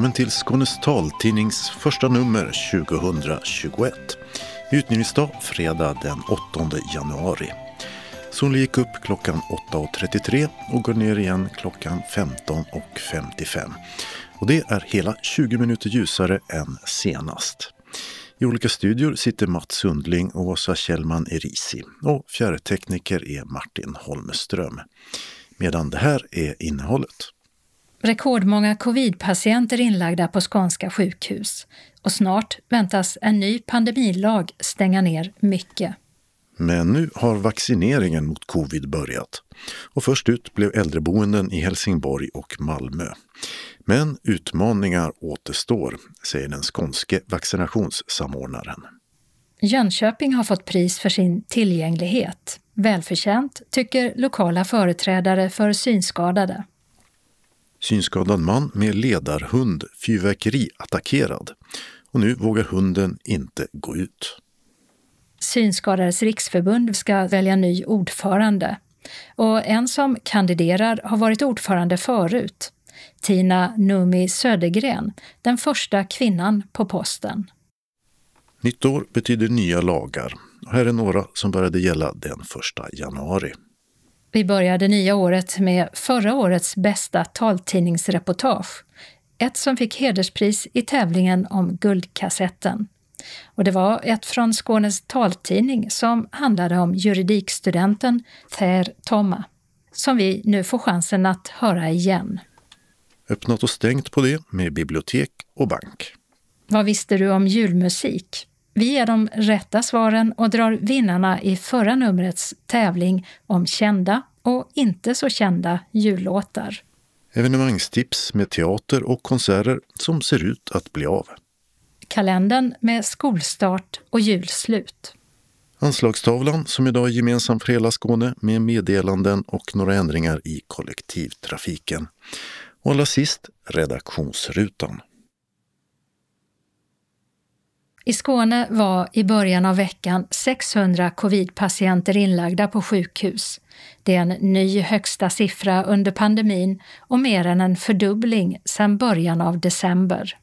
Välkommen till Skånes taltidnings första nummer 2021. Utgivningsdag fredag den 8 januari. Solen gick upp klockan 8.33 och går ner igen klockan 15.55. Och det är hela 20 minuter ljusare än senast. I olika studior sitter Mats Sundling och Åsa Kjellman Erisi och fjärrtekniker är Martin Holmström. Medan det här är innehållet. Rekordmånga covidpatienter inlagda på skånska sjukhus och snart väntas en ny pandemilag stänga ner mycket. Men nu har vaccineringen mot covid börjat. Och först ut blev äldreboenden i Helsingborg och Malmö. Men utmaningar återstår, säger den skånske vaccinationssamordnaren. Jönköping har fått pris för sin tillgänglighet. Välförtjänt, tycker lokala företrädare för synskadade. Synskadad man med ledarhund fyrverkeriattackerad och nu vågar hunden inte gå ut. Synskadades riksförbund ska välja ny ordförande och en som kandiderar har varit ordförande förut. Tina Numi Södergren, den första kvinnan på posten. Nytt år betyder nya lagar. Och här är några som började gälla den 1 januari. Vi började nya året med förra årets bästa taltidningsreportage. Ett som fick hederspris i tävlingen om Guldkassetten. Och det var ett från Skånes taltidning som handlade om juridikstudenten Ther Tomma, som vi nu får chansen att höra igen. Öppnat och stängt på det med bibliotek och bank. Vad visste du om julmusik? Vi ger de rätta svaren och drar vinnarna i förra numrets tävling om kända och inte så kända jullåtar. Evenemangstips med teater och konserter som ser ut att bli av. Kalendern med skolstart och julslut. Anslagstavlan som idag är gemensam för hela Skåne med meddelanden och några ändringar i kollektivtrafiken. Och allra sist redaktionsrutan. I Skåne var i början av veckan 600 covidpatienter inlagda på sjukhus. Det är en ny högsta siffra under pandemin och mer än en fördubbling sedan början av december.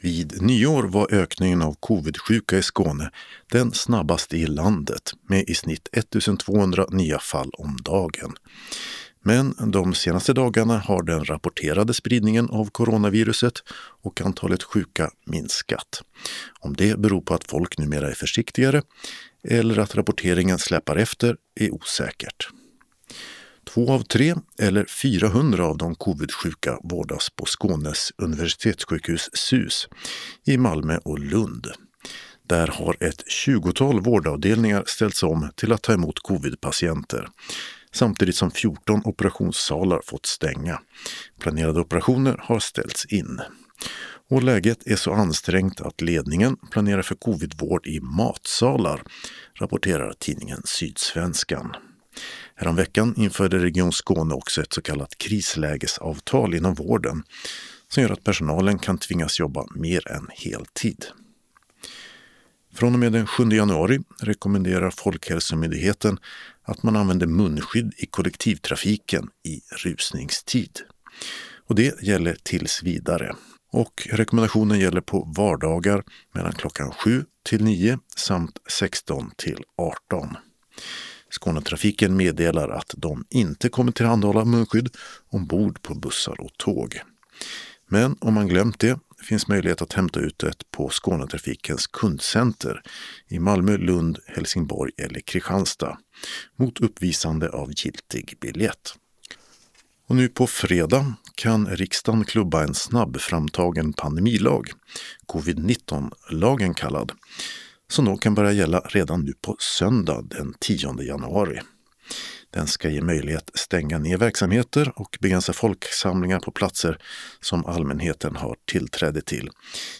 Vid nyår var ökningen av covid-sjuka i Skåne den snabbaste i landet med i snitt 1200 nya fall om dagen. Men de senaste dagarna har den rapporterade spridningen av coronaviruset och antalet sjuka minskat. Om det beror på att folk numera är försiktigare eller att rapporteringen släpar efter är osäkert. Två av tre, eller 400 av de covid-sjuka vårdas på Skånes universitetssjukhus SUS i Malmö och Lund. Där har ett tjugotal vårdavdelningar ställts om till att ta emot covid-patienter samtidigt som 14 operationssalar fått stänga. Planerade operationer har ställts in. Och läget är så ansträngt att ledningen planerar för covidvård i matsalar, rapporterar tidningen Sydsvenskan. Häromveckan införde Region Skåne också ett så kallat krislägesavtal inom vården som gör att personalen kan tvingas jobba mer än heltid. Från och med den 7 januari rekommenderar Folkhälsomyndigheten att man använder munskydd i kollektivtrafiken i rusningstid. Och det gäller tills vidare. Och rekommendationen gäller på vardagar mellan klockan 7 till 9 samt 16 till 18. Skånetrafiken meddelar att de inte kommer tillhandahålla munskydd ombord på bussar och tåg. Men om man glömt det finns möjlighet att hämta ut det på Skånetrafikens kundcenter i Malmö, Lund, Helsingborg eller Kristianstad mot uppvisande av giltig biljett. Och nu på fredag kan riksdagen klubba en snabb framtagen pandemilag, covid-19-lagen kallad, som då kan börja gälla redan nu på söndag den 10 januari. Den ska ge möjlighet att stänga ner verksamheter och begränsa folksamlingar på platser som allmänheten har tillträde till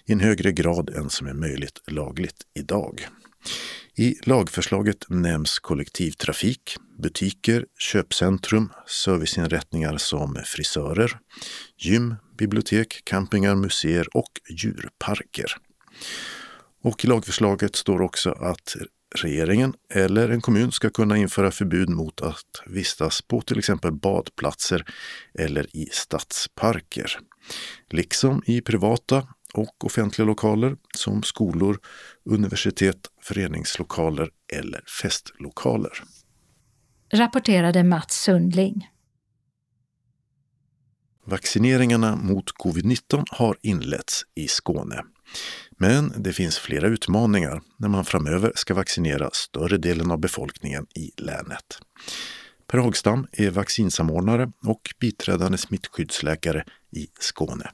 i en högre grad än som är möjligt lagligt idag. I lagförslaget nämns kollektivtrafik, butiker, köpcentrum, serviceinrättningar som frisörer, gym, bibliotek, campingar, museer och djurparker. Och i lagförslaget står också att regeringen eller en kommun ska kunna införa förbud mot att vistas på till exempel badplatser eller i stadsparker. liksom i privata och offentliga lokaler som skolor, universitet, föreningslokaler eller festlokaler. Rapporterade Mats Sundling. Vaccineringarna mot covid-19 har inletts i Skåne. Men det finns flera utmaningar när man framöver ska vaccinera större delen av befolkningen i länet. Per Hagstam är vaccinsamordnare och biträdande smittskyddsläkare i Skåne.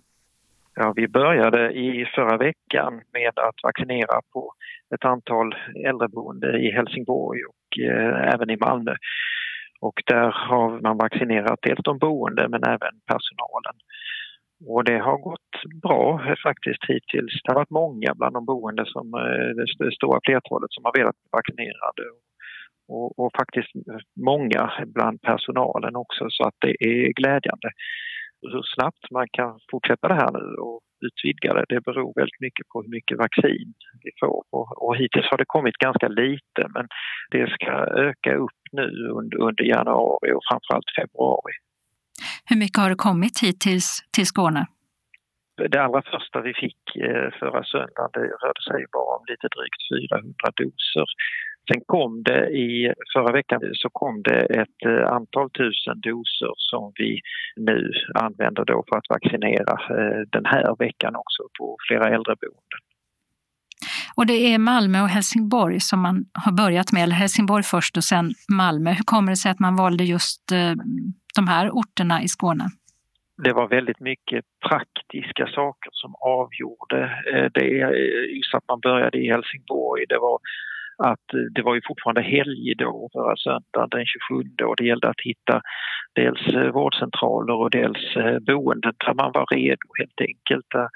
Ja, vi började i förra veckan med att vaccinera på ett antal äldreboende i Helsingborg och eh, även i Malmö. Och där har man vaccinerat dels de boende men även personalen. Och det har gått bra faktiskt hittills. Det har varit många bland de boende, som, eh, det stora flertalet, som har velat bli vaccinerade. Och, och, faktiskt många bland personalen också, så att det är glädjande. Hur snabbt man kan fortsätta det här nu och utvidga det, det beror väldigt mycket på hur mycket vaccin vi får. Och, och hittills har det kommit ganska lite, men det ska öka upp nu under, under januari och framförallt februari. Hur mycket har det kommit hittills till Skåne? Det allra första vi fick eh, förra söndagen det rörde sig bara om lite drygt 400 doser. Sen kom det i förra veckan så kom det ett eh, antal tusen doser som vi nu använder då för att vaccinera eh, den här veckan också på flera äldreboenden. Och det är Malmö och Helsingborg som man har börjat med, eller Helsingborg först och sen Malmö. Hur kommer det sig att man valde just de här orterna i Skåne? Det var väldigt mycket praktiska saker som avgjorde eh, det. Eh, just att man började i Helsingborg. Det var att eh, det var ju fortfarande helg då, förra söndagen den 27 och det gällde att hitta dels eh, vårdcentraler och dels eh, boenden där man var redo helt enkelt.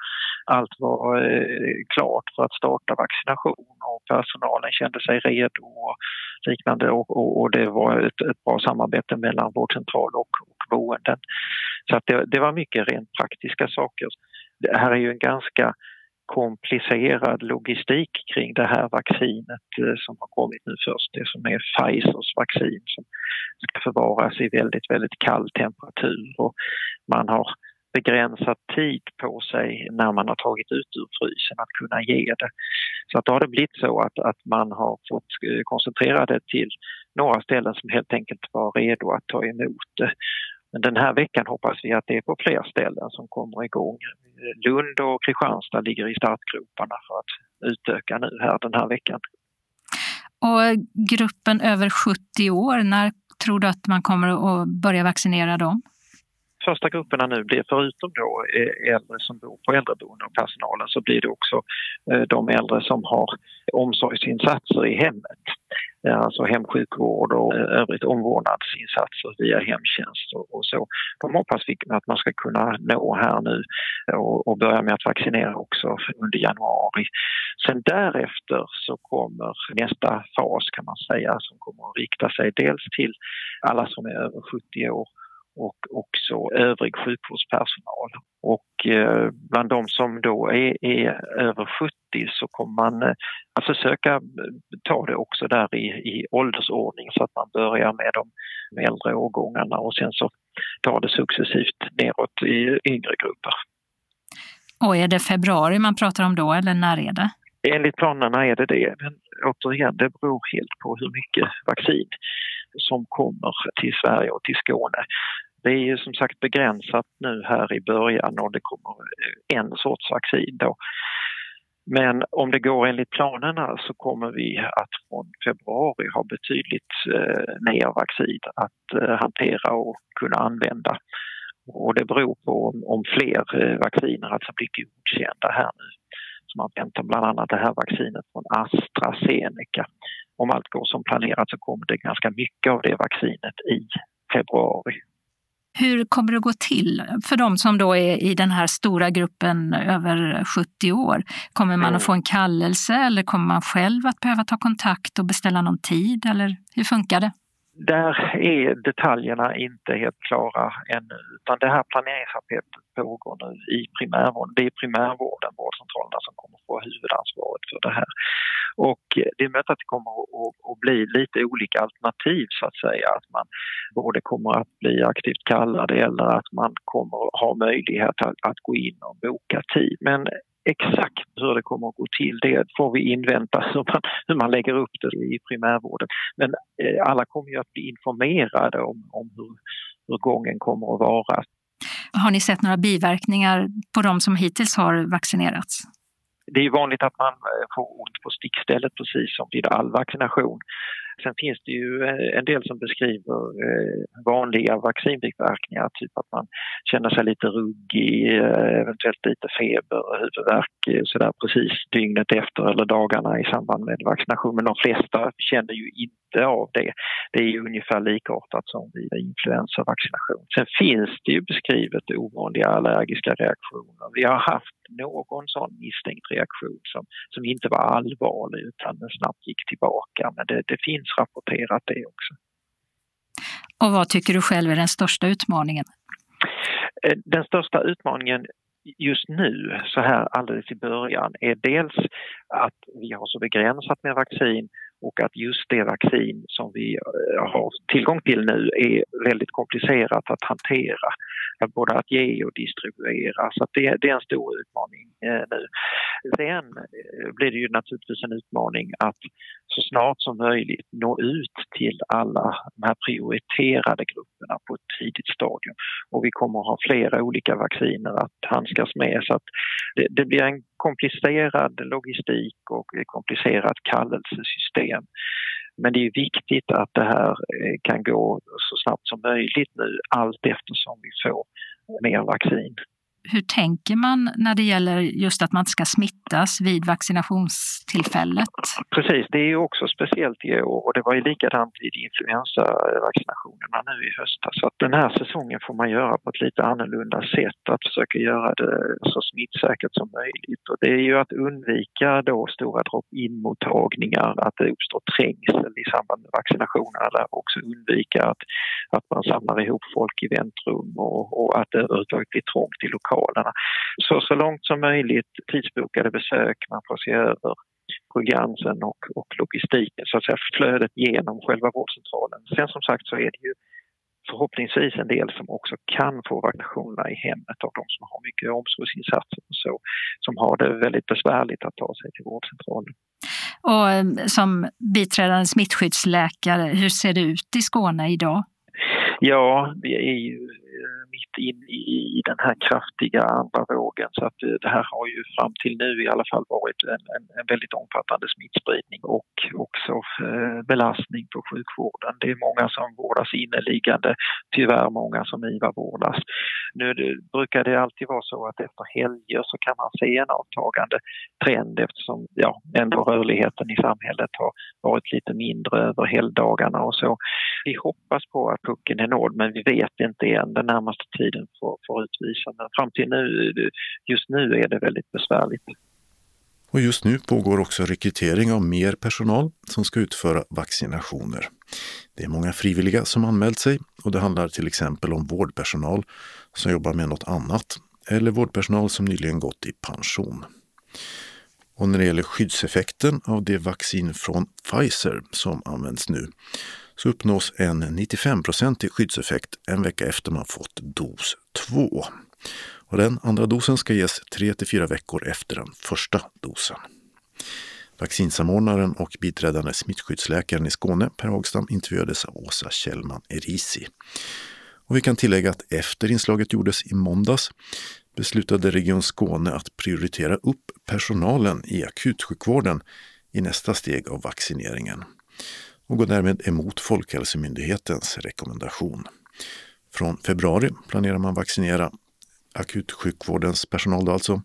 Allt var klart för att starta vaccination och personalen kände sig redo och liknande och, och, och det var ett, ett, bra samarbete mellan vårdcentral och, och boenden. Så att det, det var mycket rent praktiska saker. Det här är ju en ganska komplicerad logistik kring det här vaccinet eh, som har kommit nu först, det som är Pfizers vaccin som ska förvaras i väldigt, väldigt kall temperatur och man har begränsad tid på sig när man har tagit ut ur frysen att kunna ge det. Så att då har det blivit så att, att man har fått eh, koncentrera det till några ställen som helt enkelt var redo att ta emot det. Men den här veckan hoppas vi att det är på fler ställen som kommer igång. Lund och Kristianstad ligger i startgroparna för att utöka nu här den här veckan. Och gruppen över 70 år, när tror du att man kommer att börja vaccinera dem? Första grupperna nu blir förutom då eh, äldre som bor på äldreboende och personalen så blir det också eh, de äldre som har omsorgsinsatser i hemmet. Eh, alltså hemsjukvård och övrigt omvårdnadsinsatser via hemtjänst och, så. De hoppas vi att man ska kunna nå här nu och, börja med att vaccinera också under januari. Sen därefter så kommer nästa fas kan man säga som kommer att rikta sig dels till alla som är över 70 år och också övrig sjukvårdspersonal. Och eh, bland de som då är, är, över 70 så kommer man eh, att försöka eh, ta det också där i, i åldersordning så att man börjar med de äldre årgångarna och sen så tar det successivt neråt i yngre grupper. Och är det februari man pratar om då eller när är det? Enligt planerna är det det, men återigen det beror helt på hur mycket vaccin som kommer till Sverige och till Skåne. Det är ju som sagt begränsat nu här i början och det kommer eh, en sorts vaccin då. Men om det går enligt planerna så kommer vi att från februari ha betydligt eh, mer vaccin att eh, hantera och kunna använda. Och det beror på om, om fler eh, vacciner alltså blir godkända här nu. Så man väntar bland annat det här vaccinet från AstraZeneca. Om allt går som planerat så kommer det ganska mycket av det vaccinet i februari. Hur kommer det gå till för de som då är i den här stora gruppen över 70 år? Kommer man att få en kallelse eller kommer man själv att behöva ta kontakt och beställa någon tid eller hur funkar det? Där är detaljerna inte helt klara ännu utan det här planeringsarbetet pågår nu i primärvården. Det är primärvården, vårdcentralerna, som kommer att få huvudansvaret för det här. Och det är möjligt att det kommer att bli lite olika alternativ så att säga. Att man både kommer att bli aktivt kallad eller att man kommer att ha möjlighet att, att gå in och boka tid. Men exakt hur det kommer att gå till det får vi invänta hur man, hur man lägger upp det i primärvården. Men eh, alla kommer ju att bli informerade om, om hur, hur gången kommer att vara. Har ni sett några biverkningar på de som hittills har vaccinerats? Det är vanligt att man eh, får ont på stickstället precis som vid all vaccination. Sen finns det ju eh, en del som beskriver eh, vanliga vaccinbiverkningar, typ att man känner sig lite ruggig, eh, eventuellt lite feber och huvudvärk sådär precis dygnet efter eller dagarna i samband med vaccination. Men de flesta känner ju inte av det. Det är ju ungefär likartat som vid influensavaccination. Sen finns det ju beskrivet ovanliga allergiska reaktioner. Vi har haft någon sån misstänkt reaktion som, som inte var allvarlig utan snabbt gick tillbaka. Men det, det finns finns rapporterat det också. Och vad tycker du själv är den största utmaningen? Eh, den största utmaningen just nu, så här alldeles i början, är dels att vi har så begränsat med vaccin och att just det vaccin som vi eh, har tillgång till nu är väldigt komplicerat att hantera Eh, både att ge och distribuera. Så det, det, är en stor utmaning eh, nu. Sen eh, blir det ju naturligtvis en utmaning att så snart som möjligt nå ut till alla de här prioriterade grupperna på ett tidigt stadium. Och vi kommer att ha flera olika vacciner att handskas med så att det, det blir en komplicerad logistik och ett komplicerat kallelsesystem. Men det är viktigt att det här eh, kan gå så snabbt som möjligt nu allt eftersom vi får mer vaccin hur tänker man när det gäller just att man ska smittas vid vaccinationstillfället? Precis, det är ju också speciellt i år och det var ju likadant vid influensavaccinationerna nu i höstas. Så att den här säsongen får man göra på ett lite annorlunda sätt, att försöka göra det så smittsäkert som möjligt. Och det är ju att undvika då stora drop-in-mottagningar, att det uppstår trängsel i samband med vaccinationerna, där också undvika att, att man samlar ihop folk i väntrum och, och att det överhuvudtaget blir trångt i lokalen lokalerna. Så, så långt som möjligt tidsbokade besök, man får se över programsen och, och logistiken, så att säga flödet genom själva vårdcentralen. Sen som sagt så är det ju förhoppningsvis en del som också kan få vaccinationerna i hemmet av de som har mycket omsorgsinsatser och så, som har det väldigt besvärligt att ta sig till vårdcentralen. Och eh, som biträdande smittskyddsläkare, hur ser det ut i Skåne idag? Ja, vi är ju Eh, mitt in i den här kraftiga andra vågen. Så att eh, det här har ju fram till nu i alla fall varit en, en, en väldigt omfattande smittspridning och också eh, belastning på sjukvården. Det är många som vårdas inneliggande, tyvärr många som IVA-vårdas. Nu det, brukar det alltid vara så att efter helger så kan man se en avtagande trend eftersom ja, ändå rörligheten i samhället har varit lite mindre över helgdagarna och så. Vi hoppas på att pucken är nådd men vi vet inte än. Den närmaste tiden får, får utvisa. Men fram till nu, just nu är det väldigt besvärligt. Och just nu pågår också rekrytering av mer personal som ska utföra vaccinationer. Det är många frivilliga som anmält sig och det handlar till exempel om vårdpersonal som jobbar med något annat eller vårdpersonal som nyligen gått i pension. Och när det gäller skyddseffekten av det vaccin från Pfizer som används nu så uppnås en 95-procentig skyddseffekt en vecka efter man fått dos 2. Och den andra dosen ska ges 3-4 veckor efter den första dosen. Vaccinsamordnaren och biträdande smittskyddsläkaren i Skåne, Per Hagstam, intervjuades av Åsa Kjellman Erisi. Och vi kan tillägga att efter inslaget gjordes i måndags beslutade Region Skåne att prioritera upp personalen i akutsjukvården i nästa steg av vaccineringen och går därmed emot Folkhälsomyndighetens rekommendation. Från februari planerar man vaccinera akutsjukvårdens personal alltså,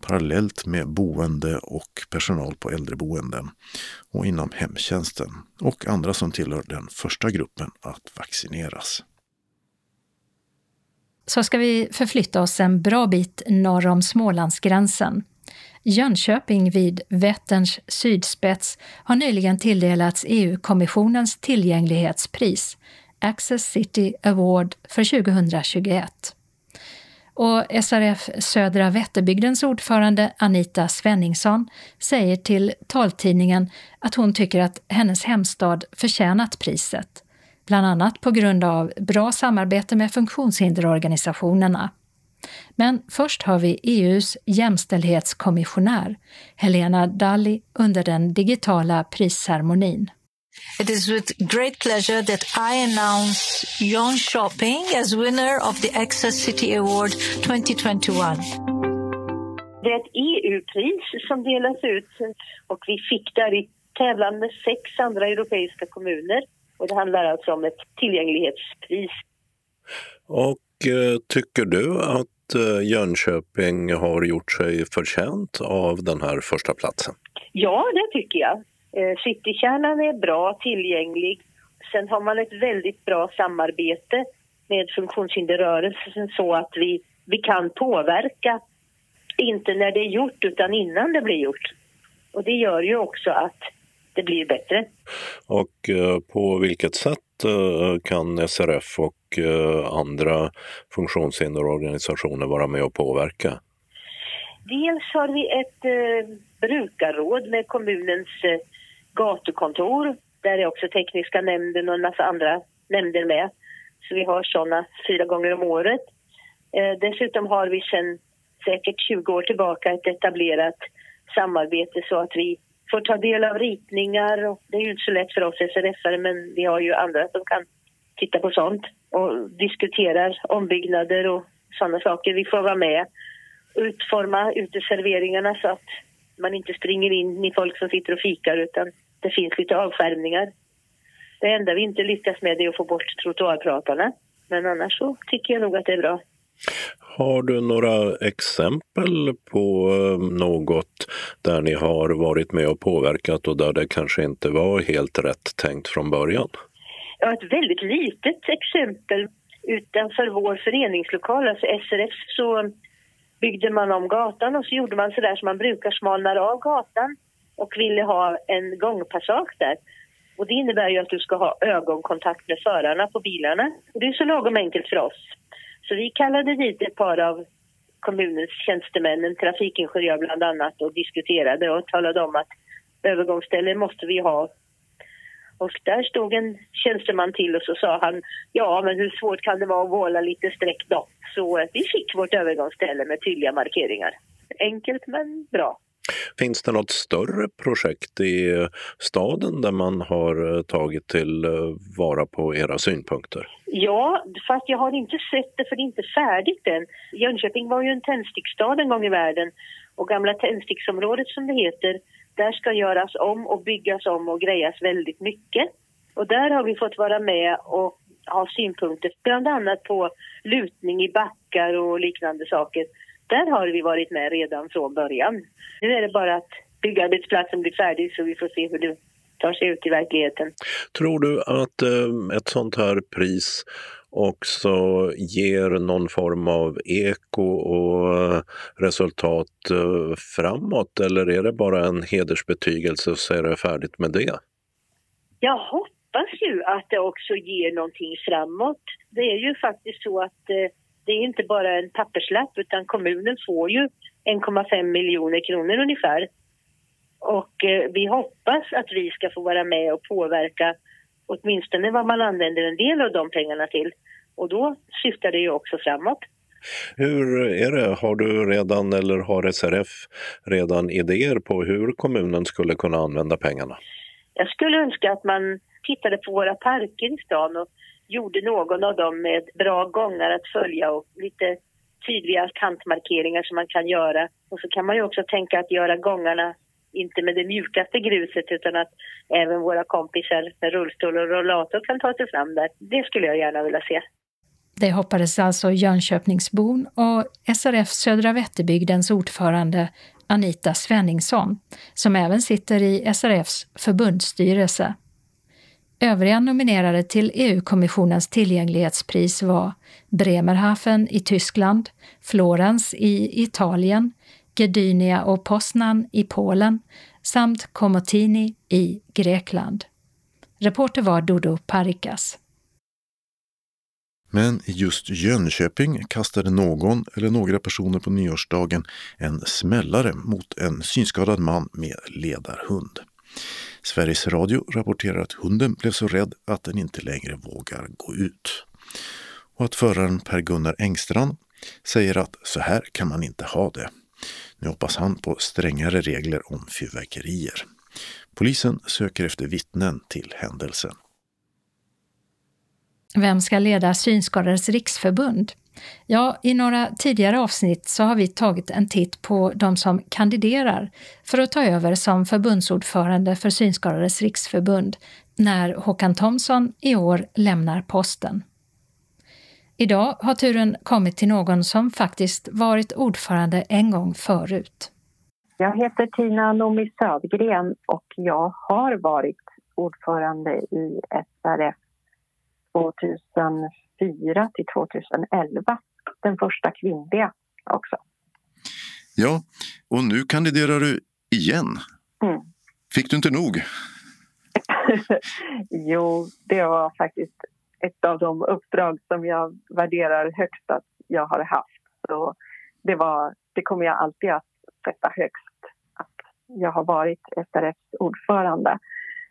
parallellt med boende och personal på äldreboenden och inom hemtjänsten och andra som tillhör den första gruppen att vaccineras. Så ska vi förflytta oss en bra bit norr om Smålandsgränsen Jönköping vid Vätterns sydspets har nyligen tilldelats EU-kommissionens tillgänglighetspris, Access City Award för 2021. Och SRF Södra Vätterbygdens ordförande Anita Svenningsson säger till taltidningen att hon tycker att hennes hemstad förtjänat priset, bland annat på grund av bra samarbete med funktionshinderorganisationerna. Men först har vi EUs jämställdhetskommissionär Helena Dalli under den digitala prisceremonin. It is with great pleasure that I announce Shopping as winner of the Access City Award 2021. Det är ett EU-pris som delas ut och vi fick där i tävlan med sex andra europeiska kommuner. Och det handlar alltså om ett tillgänglighetspris. Och tycker du att eh, Jönköping har gjort sig förtjänt av den här första platsen? Ja, det tycker jag. Eh, citykärnan är bra, tillgänglig. Sen har man ett väldigt bra samarbete med funktionshinderrörelsen så att vi, vi kan påverka, inte när det är gjort utan innan det blir gjort. Och det gör ju också att det blir bättre. Och eh, på vilket sätt eh, Eh, kan SRF och eh, andra funktionshinderorganisationer vara med och påverka? Dels har vi ett eh, brukarråd med kommunens gatukontor. Där är också tekniska nämnden och en massa andra nämnder med. Så vi har sådana fyra gånger om året. Eh, dessutom har vi sedan säkert 20 år tillbaka ett etablerat samarbete så att vi får ta del av ritningar. Och det är ju inte så lätt för oss SRF-are men vi har ju andra som kan titta på sånt och diskuterar ombyggnader och sådana saker. Vi får vara med och utforma uteserveringarna så att man inte springer in i folk som sitter och fikar utan det finns lite avskärmningar. Det enda vi inte lyckas med är att få bort trottoarpratarna. Men annars så tycker jag nog att det är bra. Har du några exempel på eh, något där ni har varit med och påverkat och där det kanske inte var helt rätt tänkt från början? Ja, ett väldigt litet exempel. Utanför vår föreningslokal, alltså SRF, så byggde man om gatan och så gjorde man så där som man brukar, smalnar av gatan och ville ha en gångpassage där. Och det innebär ju att du ska ha ögonkontakt med förarna på bilarna. Det är så lagom enkelt för oss. Så vi kallade dit ett par av kommunens tjänstemän, en trafikingenjör bland annat, och diskuterade och talade om att övergångsställen måste vi ha. Och där stod en tjänsteman till och så sa han, ja men hur svårt kan det vara att måla lite streck då? Så eh, vi fick vårt övergångsställe med tydliga markeringar. Enkelt men bra. Finns det något större projekt i eh, staden där man har eh, tagit till eh, vara på era synpunkter? Ja, fast jag har inte sett det för det är inte färdigt än. Jönköping var ju en tändsticksstad en gång i världen och gamla tändsticksområdet som det heter, där ska göras om och byggas om och grejas väldigt mycket. Och där har vi fått vara med och ha synpunkter, bland annat på lutning i backar och liknande saker där har vi varit med redan från början. Nu är det bara att byggarbetsplatsen blir färdig så vi får se hur det tar sig ut i verkligheten. Tror du att eh, ett sånt här pris också ger någon form av eko och eh, resultat eh, framåt eller är det bara en hedersbetygelse så är det färdigt med det? Jag hoppas ju att det också ger någonting framåt. Det är ju faktiskt så att det är inte bara en papperslapp utan kommunen får ju 1,5 miljoner kronor ungefär. Och eh, vi hoppas att vi ska få vara med och påverka åtminstone vad man använder en del av de pengarna till. Och då syftar det ju också framåt. Hur är det? Har du redan eller har SRF redan idéer på hur kommunen skulle kunna använda pengarna? Jag skulle önska att man tittade på våra parker i stan och gjorde någon av dem med bra gångar att följa och lite tydliga kantmarkeringar som man kan göra. Och så kan man ju också tänka att göra gångarna inte med det mjukaste gruset utan att även våra kompisar med rullstol och rollator kan ta sig fram där. Det skulle jag gärna vilja se. Det hoppades alltså Jönköpingsbon och SRF Södra Vätterbygdens ordförande Anita Svenningsson, som även sitter i SRFs förbundsstyrelse. Övriga nominerade till EU-kommissionens tillgänglighetspris var Bremerhaven i Tyskland, Florens i Italien, Gdynia och Poznan i Polen samt Komotini i Grekland. Reporter var Dodo Parikas. Men i just Jönköping kastade någon eller några personer på nyårsdagen en smällare mot en synskadad man med ledarhund. Sveriges Radio rapporterar att hunden blev så rädd att den inte längre vågar gå ut. Och att föraren Per-Gunnar Engstrand säger att så här kan man inte ha det. Nu hoppas han på strängare regler om fyrverkerier. Polisen söker efter vittnen till händelsen. Vem ska leda Synskadades riksförbund? Ja, i några tidigare avsnitt så har vi tagit en titt på de som kandiderar för att ta över som förbundsordförande för Synskadades riksförbund när Håkan Thomsson i år lämnar posten. Idag har turen kommit till någon som faktiskt varit ordförande en gång förut. Jag heter Tina Nomi Södgren och jag har varit ordförande i SRF 2004 till 2011. Den första kvinnliga också. Ja, och nu kandiderar du igen. Mm. Fick du inte nog? jo, det var faktiskt ett av de uppdrag som jag värderar högst att jag har haft. Så det, var, det kommer jag alltid att sätta högst, att jag har varit SRFs ordförande.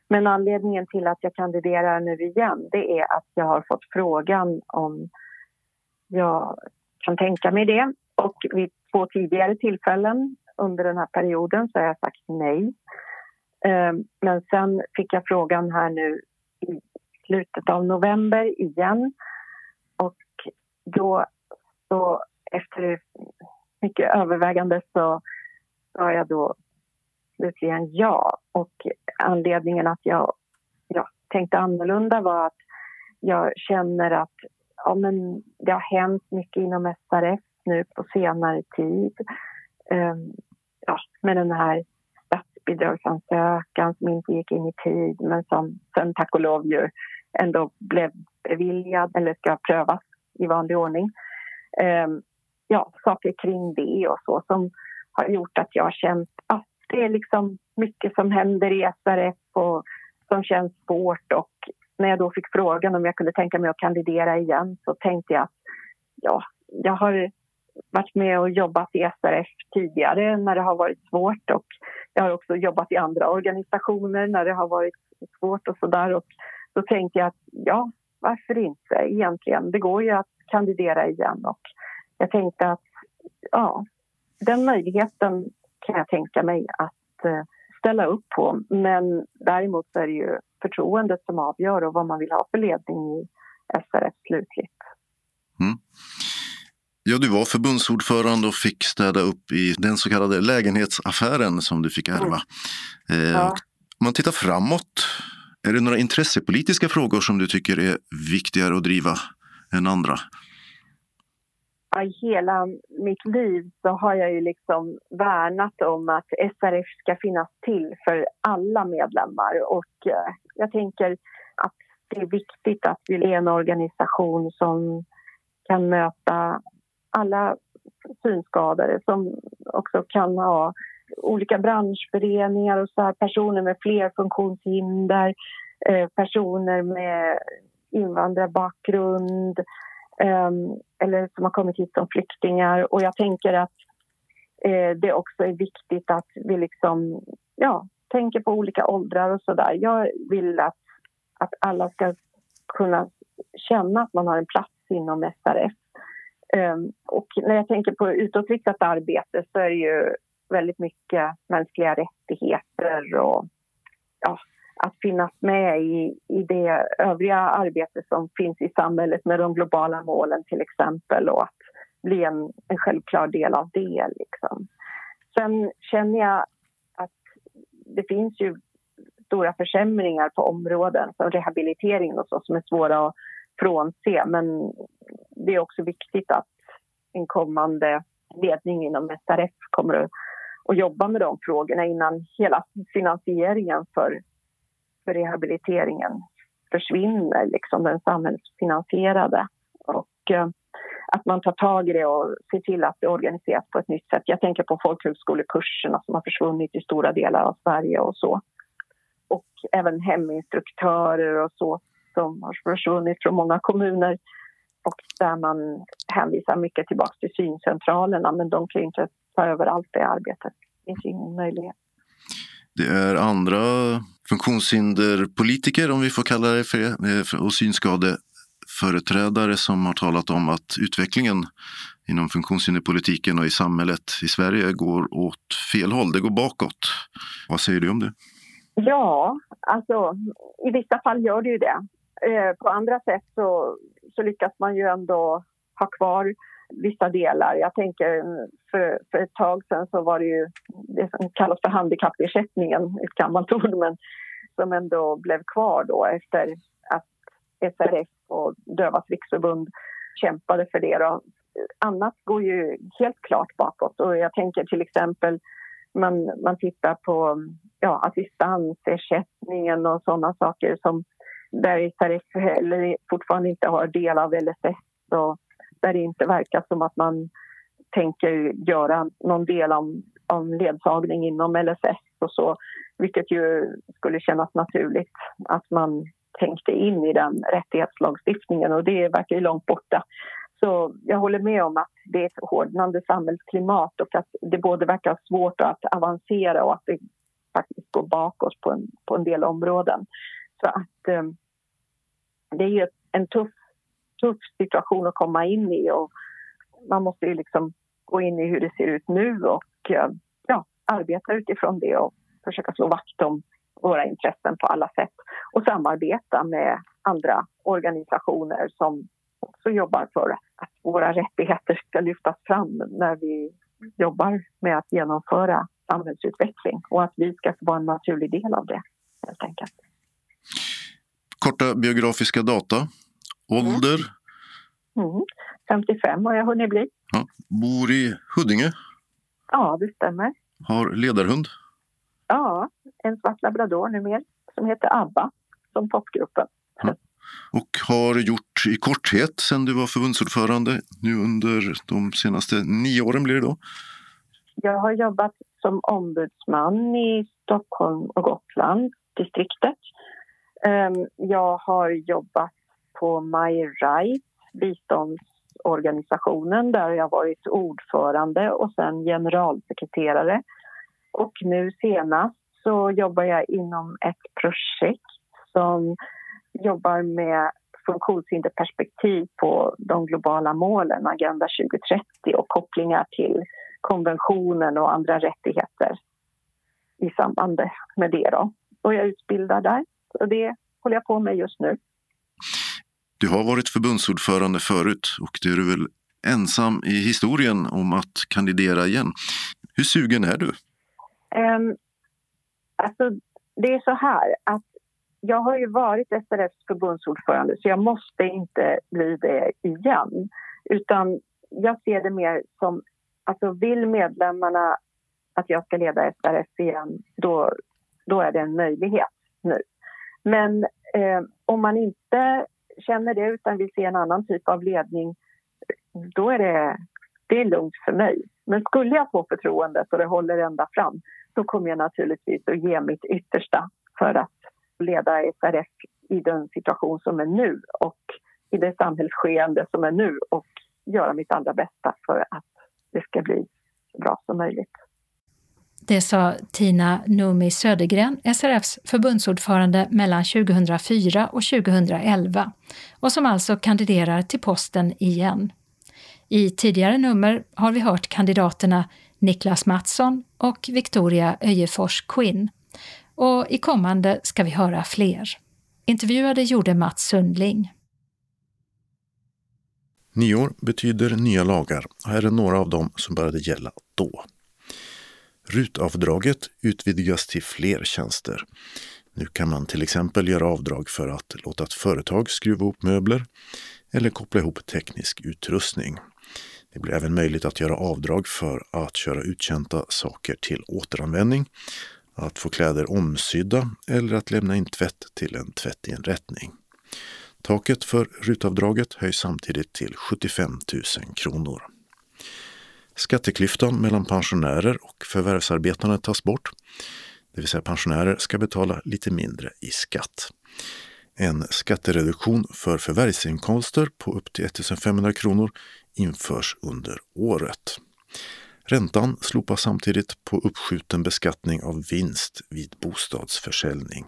Men anledningen till att jag kandiderar nu igen det är att jag har fått frågan om jag kan tänka mig det. Och vid två tidigare tillfällen under den här perioden så har jag sagt nej. Ehm, men sen fick jag frågan här nu i slutet av november igen. Och då, så efter mycket övervägande så sa jag då slutligen ja. Och anledningen att jag ja, tänkte annorlunda var att jag känner att ja, men det har hänt mycket inom SRF nu på senare tid. Um, ja, med den här statsbidragsansökan som inte gick in i tid men som sen tack och lov ju ändå blev beviljad eller ska prövas i vanlig ordning. Um, ja, saker kring det och så som har gjort att jag har känt att det är liksom mycket som händer i SRF och som känns svårt. Och när jag då fick frågan om jag kunde tänka mig att kandidera igen så tänkte jag att ja, jag har varit med och jobbat i SRF tidigare när det har varit svårt och jag har också jobbat i andra organisationer när det har varit svårt och sådär. Och då tänkte jag att ja, varför inte egentligen? Det går ju att kandidera igen och jag tänkte att ja, den möjligheten kan jag tänka mig att eh, ställa upp på. Men däremot så är det ju förtroendet som avgör och vad man vill ha för ledning i SRF slutligt. Mm. Ja, du var förbundsordförande och fick städa upp i den så kallade lägenhetsaffären som du fick ärva. Mm. Eh, ja. Om man tittar framåt, är det några intressepolitiska frågor som du tycker är viktigare att driva än andra? I hela mitt liv så har jag ju liksom värnat om att SRF ska finnas till för alla medlemmar. Och eh, jag tänker att det är viktigt att vi är en organisation som kan möta alla synskadade som också kan ha olika branschföreningar och så här, personer med fler funktionshinder, eh, personer med invandrarbakgrund, Ehm, eller som har kommit hit som flyktingar. Och jag tänker att eh, det också är viktigt att vi liksom, ja, tänker på olika åldrar och så där. Jag vill att, att alla ska kunna känna att man har en plats inom SRF. Um, ehm, och när jag tänker på utåtriktat arbete så är det ju väldigt mycket mänskliga rättigheter och ja, att finnas med i, i det övriga arbete som finns i samhället med de globala målen till exempel och att bli en, en självklar del av det. Liksom. Sen känner jag att det finns ju stora försämringar på områden som rehabilitering och så som är svåra att frånse men det är också viktigt att en kommande ledning inom SRF kommer att, att jobba med de frågorna innan hela finansieringen för för rehabiliteringen försvinner, liksom den samhällsfinansierade. Och, eh, att man tar tag i det och ser till att det organiseras på ett nytt sätt. Jag tänker på folkhögskolekurserna som har försvunnit i stora delar av Sverige och så. Och även heminstruktörer och så som har försvunnit från många kommuner och där man hänvisar mycket tillbaka till syncentralerna men de kan ju inte ta över allt det arbetet. Det finns ingen möjlighet. Det är andra funktionshinderpolitiker, om vi får kalla det för det, eh, och synskadeföreträdare som har talat om att utvecklingen inom funktionshinderpolitiken och i samhället i Sverige går åt fel håll. Det går bakåt. Vad säger du om det? Ja, alltså i vissa fall gör det ju det. Eh, på andra sätt så, så lyckas man ju ändå ha kvar vissa delar. Jag tänker mm, för, för ett tag sedan så var det ju det som kallas för handikappersättningen, ett gammalt ord, men som ändå blev kvar då efter att SRF och Dövas riksförbund kämpade för det. Då. Annat går ju helt klart bakåt och jag tänker till exempel man, man tittar på ja, assistansersättningen och sådana saker som där SRF heller fortfarande inte har del av LSS och där det inte verkar som att man tänker göra någon del av, av ledsagning inom LSS och så, vilket ju skulle kännas naturligt att man tänkte in i den rättighetslagstiftningen och det verkar ju långt borta. Så jag håller med om att det är ett hårdnande samhällsklimat och att det både verkar svårt att avancera och att det faktiskt går bakåt på en, på en del områden. Så att eh, det är ju en tuff tuff situation att komma in i och man måste ju liksom gå in i hur det ser ut nu och eh, ja, arbeta utifrån det och försöka slå vakt om våra intressen på alla sätt och samarbeta med andra organisationer som också jobbar för att våra rättigheter ska lyftas fram när vi jobbar med att genomföra samhällsutveckling och att vi ska få vara en naturlig del av det, helt enkelt. Korta biografiska data. Ålder? Mm. Mm. 55 har jag hunnit bli. Ja. Bor i Huddinge? Ja, det stämmer. Har ledarhund? Ja, en svart labrador numera som heter Abba, som popgruppen. Ja. Och har gjort i korthet sen du var förbundsordförande nu under de senaste nio åren blir det då? Jag har jobbat som ombudsman i Stockholm och Gotland, distriktet. Ehm, jag har jobbat på My Rights, biståndsorganisationen där jag varit ordförande och sen generalsekreterare. Och nu senast så jobbar jag inom ett projekt som jobbar med funktionshinderperspektiv på de globala målen, Agenda 2030 och kopplingar till konventionen och andra rättigheter i samband med det. Då. Och jag utbildar där, och det håller jag på med just nu. Du har varit förbundsordförande förut och det är du väl ensam i historien om att kandidera igen. Hur sugen är du? Um, alltså, det är så här att jag har ju varit SRFs förbundsordförande så jag måste inte bli det igen. Utan jag ser det mer som, alltså vill medlemmarna att jag ska leda SRF igen, då, då är det en möjlighet nu. Men eh, om man inte känner det utan vill se en annan typ av ledning, då är det, det är lugnt för mig. Men skulle jag få förtroendet och det håller ända fram, då kommer jag naturligtvis att ge mitt yttersta för att leda SRF i den situation som är nu och i det samhällsskeende som är nu och göra mitt allra bästa för att det ska bli så bra som möjligt. Det sa Tina Numi Södergren, SRFs förbundsordförande mellan 2004 och 2011 och som alltså kandiderar till posten igen. I tidigare nummer har vi hört kandidaterna Niklas Mattsson och Victoria Öjefors Quinn. Och i kommande ska vi höra fler. Intervjuade gjorde Mats Sundling. Nyår betyder nya lagar. och Här är några av dem som började gälla då. RUT-avdraget utvidgas till fler tjänster. Nu kan man till exempel göra avdrag för att låta ett företag skruva ihop möbler eller koppla ihop teknisk utrustning. Det blir även möjligt att göra avdrag för att köra uttjänta saker till återanvändning, att få kläder omsydda eller att lämna in tvätt till en tvättinrättning. Taket för rutavdraget höjs samtidigt till 75 000 kronor. Skatteklyftan mellan pensionärer och förvärvsarbetande tas bort. Det vill säga pensionärer ska betala lite mindre i skatt. En skattereduktion för förvärvsinkomster på upp till 1500 kronor införs under året. Räntan slopas samtidigt på uppskjuten beskattning av vinst vid bostadsförsäljning.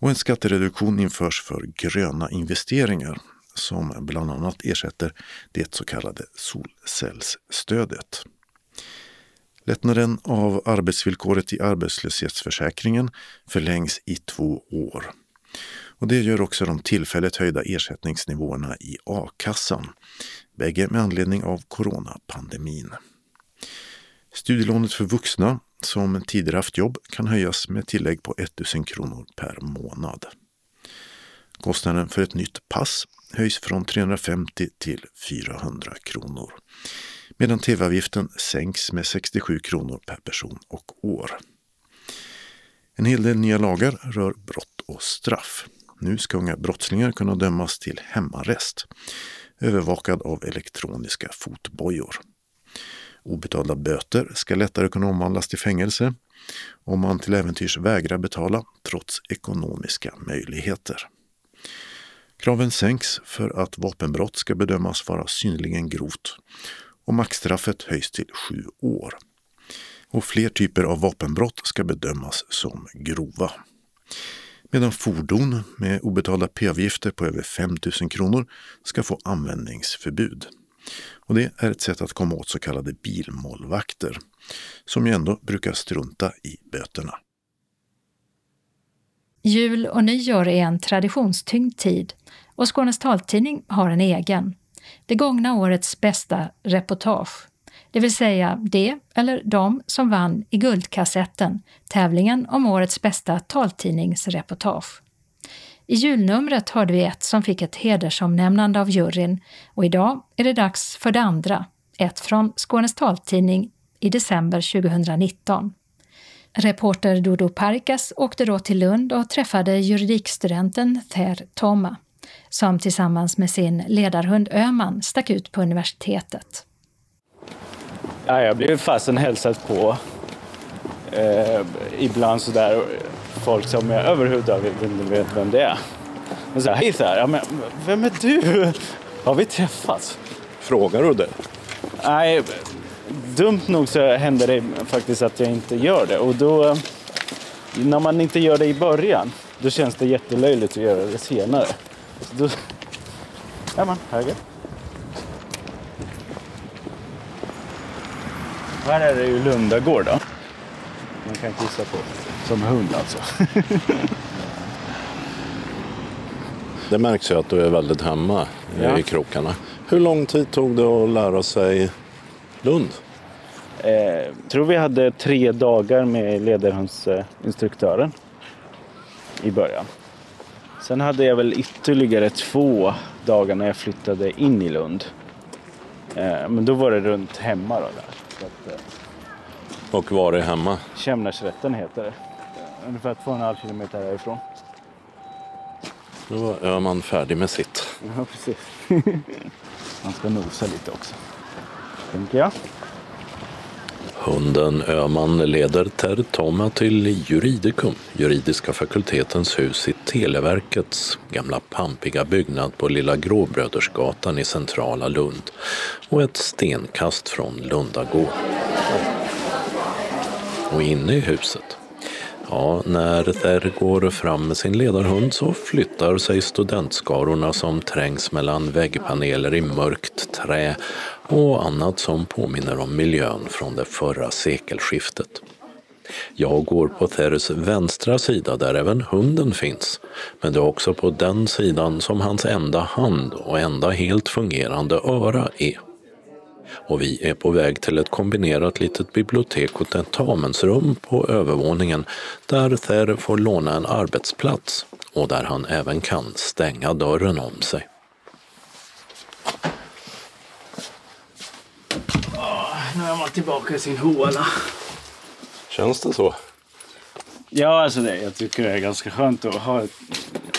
Och en skattereduktion införs för gröna investeringar som bland annat ersätter det så kallade solcellsstödet. Lättnaden av arbetsvillkoret i arbetslöshetsförsäkringen förlängs i två år. Och det gör också de tillfälligt höjda ersättningsnivåerna i a-kassan, bägge med anledning av coronapandemin. Studielånet för vuxna som tidigare haft jobb kan höjas med tillägg på 1000 kronor per månad. Kostnaden för ett nytt pass höjs från 350 till 400 kronor medan tv-avgiften sänks med 67 kronor per person och år. En hel del nya lagar rör brott och straff. Nu ska unga brottslingar kunna dömas till hemarrest, övervakad av elektroniska fotbojor. Obetalda böter ska lättare kunna omvandlas till fängelse om man till äventyrs vägrar betala trots ekonomiska möjligheter. Kraven sänks för att vapenbrott ska bedömas vara synnerligen grovt och maxstraffet höjs till sju år. Och fler typer av vapenbrott ska bedömas som grova. Medan fordon med obetalda p-avgifter på över 5 000 kronor ska få användningsförbud. Och det är ett sätt att komma åt så kallade bilmålvakter, som ju ändå brukar strunta i böterna. Jul och nyår är en traditionstyngd tid och Skånes taltidning har en egen. Det gångna årets bästa reportage, det vill säga det eller de som vann i Guldkassetten, tävlingen om årets bästa taltidningsreportage. I julnumret hörde vi ett som fick ett hedersomnämnande av juryn och idag är det dags för det andra, ett från Skånes taltidning i december 2019. Reporter Dodo Parkas åkte då till Lund och träffade juridikstudenten Ther Toma, som tillsammans med sin ledarhund Öman stack ut på universitetet. Ja, jag blev fasen hälsad på. Eh, ibland sådär folk som jag överhuvudtaget inte vet vem det är. Och så här, hej så här, ja, men vem är du? Har vi träffats? Frågar du det? Nej, dumt nog så händer det faktiskt att jag inte gör det. Och då, när man inte gör det i början, då känns det jättelöjligt att göra det senare. Då, ja man, höger. Här är det ju Lundagård då. Man kan kissa på. Som hund alltså. Det märks ju att du är väldigt hemma Ja. i krokarna. Hur lång tid tog det att lära sig Lund? Eh, tror vi hade tre dagar med ledarhundsinstruktören i början. Sen hade jag väl ytterligare två dagar när jag flyttade in i Lund. Eh, men då var det runt hemma då. Där. Att, eh, Och var är hemma? Kämnarsrätten heter det. Eh, Ungefär två och en halv kilometer härifrån. Då är man färdig med sitt. Ja, precis. Man ska nosa lite också. Tänker jag. Hunden Öman leder Ter Toma till Juridicum, juridiska fakultetens hus i Televerkets gamla pampiga byggnad på Lilla Gråbrödersgatan i centrala Lund och ett stenkast från Lundagård. Och inne i huset Ja, när Ter går fram med sin ledarhund så flyttar sig studentskarorna som trängs mellan väggpaneler i mörkt trä och annat som påminner om miljön från det förra sekelskiftet. Jag går på Theres vänstra sida där även hunden finns, men det är också på den sidan som hans enda hand och enda helt fungerande öra är och vi är på väg till ett kombinerat litet bibliotek och tentamensrum på övervåningen där Ther får låna en arbetsplats och där han även kan stänga dörren om sig. Nu är man tillbaka i sin håla. Känns det så? Ja, alltså det, jag tycker det är ganska skönt att ha ett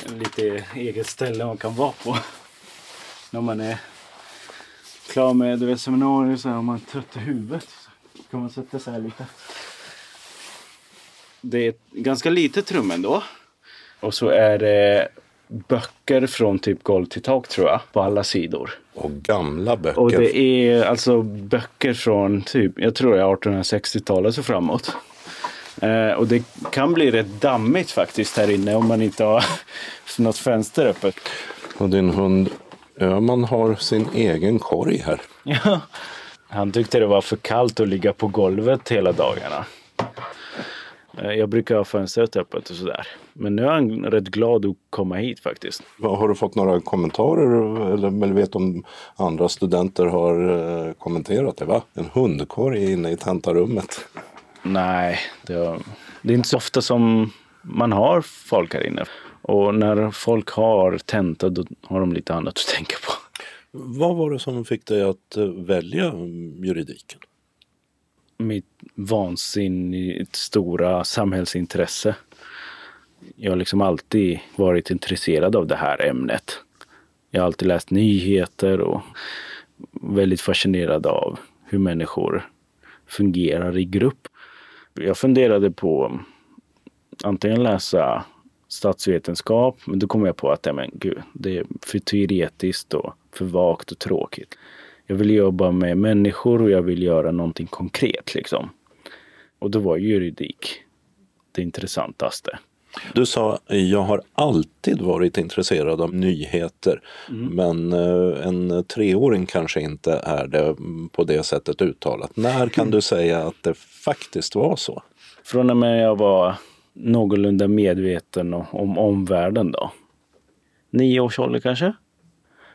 lite eget ställe man kan vara på. När man är klar med du vet, seminarier så här, om man är trött i huvudet. Så kan man sätta sig här lite. Det är ett ganska litet rum ändå. Och så är det böcker från typ golv till tak tror jag. På alla sidor. Och gamla böcker. Och det är alltså böcker från typ, jag tror det är 1860-talet och framåt. Eh, och det kan bli rätt dammigt faktiskt här inne om man inte har något fönster öppet. Och din hund Öman har sin egen korg här. Ja. Han tyckte det var för kallt att ligga på golvet hela dagarna. Eh, Jag brukar ha fönstret öppet och sådär. Men nu är han rätt glad att komma hit faktiskt. Har du fått några kommentarer eller, vet om andra studenter har eh, kommenterat det? Va? En hundkorg inne i tentarummet. Nej, det, var, det är inte så ofta som man har folk här inne. Och när folk har tenta då har de lite annat att tänka på. Vad var det som fick dig att eh, välja juridiken? Mitt vansinnigt stora samhällsintresse. Jag har liksom alltid varit intresserad av det här ämnet. Jag har alltid läst nyheter och väldigt fascinerad av hur människor fungerar i grupp. Jag funderade på antingen läsa statsvetenskap, men då kom jag på att ja, men, gud, det är för teoretiskt och för vagt och tråkigt. Jag vill jobba med människor och jag vill göra någonting konkret liksom. Och då var juridik det intressantaste. Du sa jag har alltid varit intresserad av nyheter men eh, en treåring kanske inte är det mm, på det sättet uttalat. När kan du säga att det faktiskt var så? Från och med jag var någorlunda medveten om omvärlden då. Nio års ålder kanske.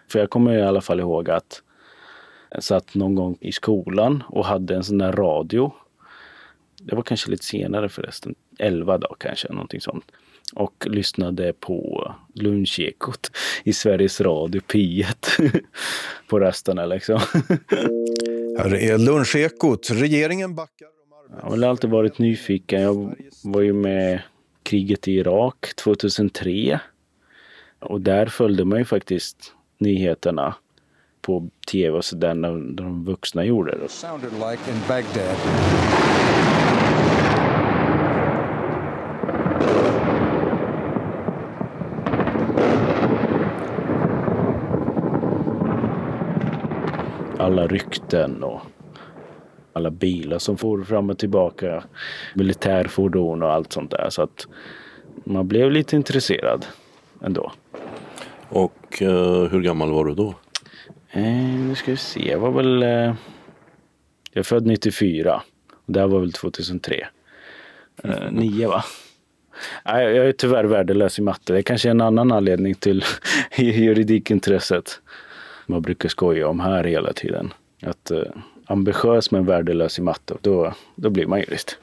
För jag kommer i alla fall ihåg att jag satt någon gång i skolan och hade en sån där radio. Det var kanske lite senare förresten. Elva dagar kanske, någonting sånt. Och lyssnade på Lunchekot i Sveriges Radio P1. på rasterna liksom. Här är Lunchekot. Regeringen backar Jag har väl alltid varit nyfiken. Jag var ju med kriget i Irak 2003. Och där följde man ju faktiskt nyheterna på tv och sådär när när de vuxna gjorde det. sounded like in Baghdad. Alla rykten och alla bilar som for fram och tillbaka. Militärfordon och allt sånt där. Så att man blev lite intresserad ändå. Och eh, hur gammal var du då? Eh, nu ska vi se, jag var väl... Eh, jag är född 94. Och det här var väl 2003. Eh, nio va? Nej, jag är tyvärr värdelös i matte. Det är kanske en annan anledning till juridikintresset. Man brukar skoja om här hela tiden. Att eh, ambitiös men värdelös i matte, då, då blir man jurist.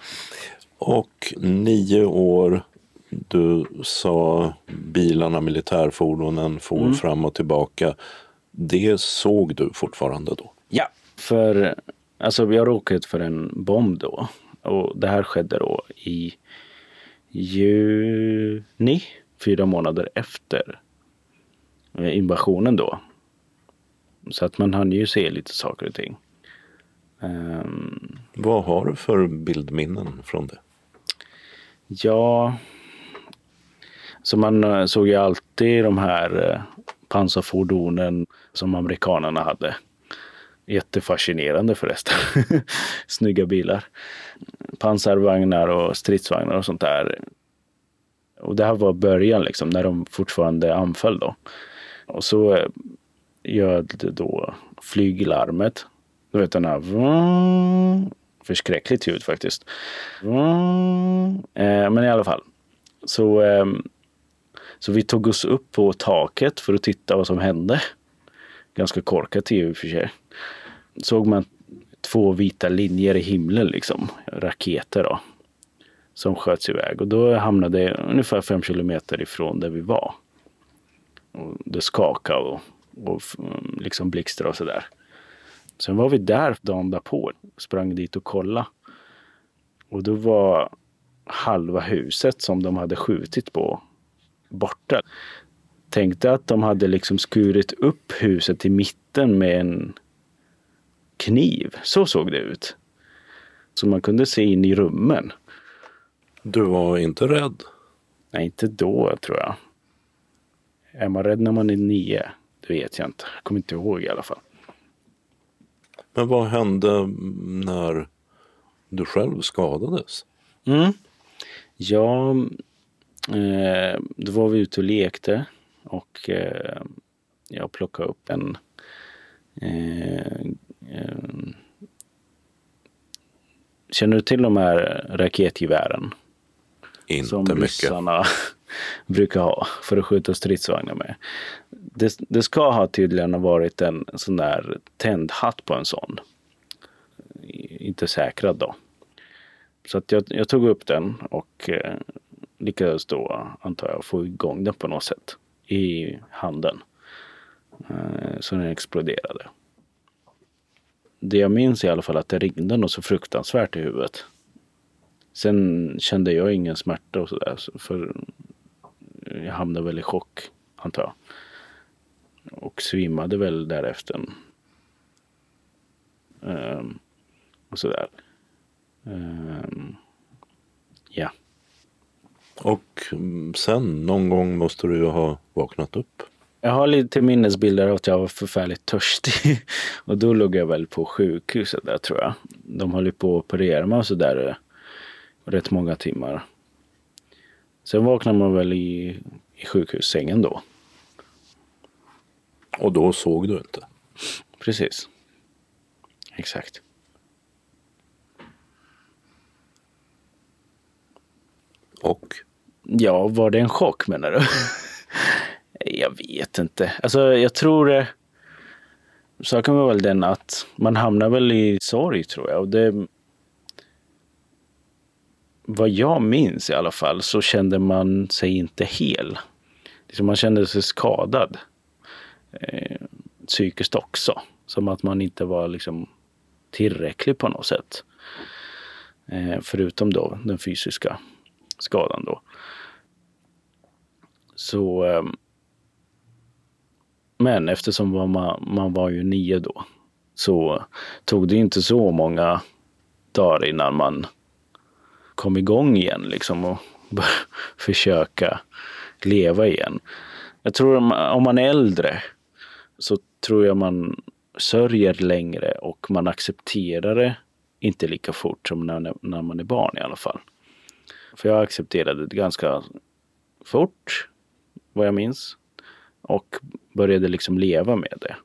Och nio år, du sa bilarna, militärfordonen for fram och tillbaka. Det såg du fortfarande då? Ja, för alltså, jag råkade ut för en bomb då. Och det här skedde då i juni, fyra månader efter eh, invasionen då. Så att man hann ju se lite saker och ting. Ehm, Vad har du för bildminnen från det? Ja, så man eh, såg ju alltid de här eh, pansarfordonen som amerikanerna hade. Jättefascinerande förresten. Snygga bilar. Pansarvagnar och stridsvagnar och sånt där. Och det här var början liksom, när de fortfarande anföll då. Och så eh, ljöd då flyglarmet. Du vet den här förskräckligt ljud faktiskt. Eh, men i alla fall. Så, ehm, så vi tog oss upp på taket för att titta vad som hände. Ganska korkat i och för sig. Såg man två vita linjer i himlen liksom. Raketer då. Som sköts iväg. Och då hamnade jag ungefär fem kilometer ifrån där vi var. Och det skakade och, och mm, liksom blixtrade och sådär. Sen var vi där dagen därpå. Sprang dit och kollade. Och då var halva huset som de hade skjutit på borta. tänkte att de hade liksom skurit upp huset i mitten med en kniv. Så såg det ut. Så man kunde se in i rummen. Du var inte rädd? Nej, inte då tror jag. Är man rädd när man är nio? Det vet jag inte. Jag kommer inte ihåg i alla fall. Men vad hände när du själv skadades? Mm. Ja, eh, då var vi ute och lekte och eh, jag plockade upp en eh, Känner du till de här raketgevären? Inte som mycket. ryssarna brukar ha för att skjuta stridsvagnar med. Det, det ska ha tydligen ha varit en sån där tändhatt på en sån. Inte säkrad då. Så att jag, jag tog upp den och eh, lyckades då, antar jag, få igång den på något sätt i handen. Eh, så den exploderade. Det jag minns i alla fall att det ringde något så fruktansvärt i huvudet. Sen kände jag ingen smärta och sådär. För jag hamnade väl i chock, antar jag. Och svimmade väl därefter. Um, och sådär. Um, ja. Och mm, sen någon gång måste du ju ha vaknat upp. Jag har lite minnesbilder av att jag var förfärligt törstig. Och då låg jag väl på sjukhuset där tror jag. De höll på att operera mig och sådär rätt många timmar. Sen vaknar man väl i, i sjukhussängen då. Och då såg du inte? Precis. Exakt. Och? Ja, var det en chock menar du? jag vet inte. Alltså jag tror. Eh, saken var väl den att man hamnar väl i sorg tror jag. Och det, vad jag minns i alla fall så kände man sig inte hel. Liksom, man kände sig skadad. Eh, psykiskt också. Som att man inte var liksom tillräcklig på något sätt. Eh, förutom då den fysiska skadan då. Så eh, men eftersom man, man var ju nio då så tog det inte så många dagar innan man kom igång igen liksom och försöka leva igen. Jag tror om, om man är äldre så tror jag man sörjer längre och man accepterar det inte lika fort som när, när man är barn i alla fall. För jag accepterade det ganska fort, vad jag minns. Och började liksom leva med det.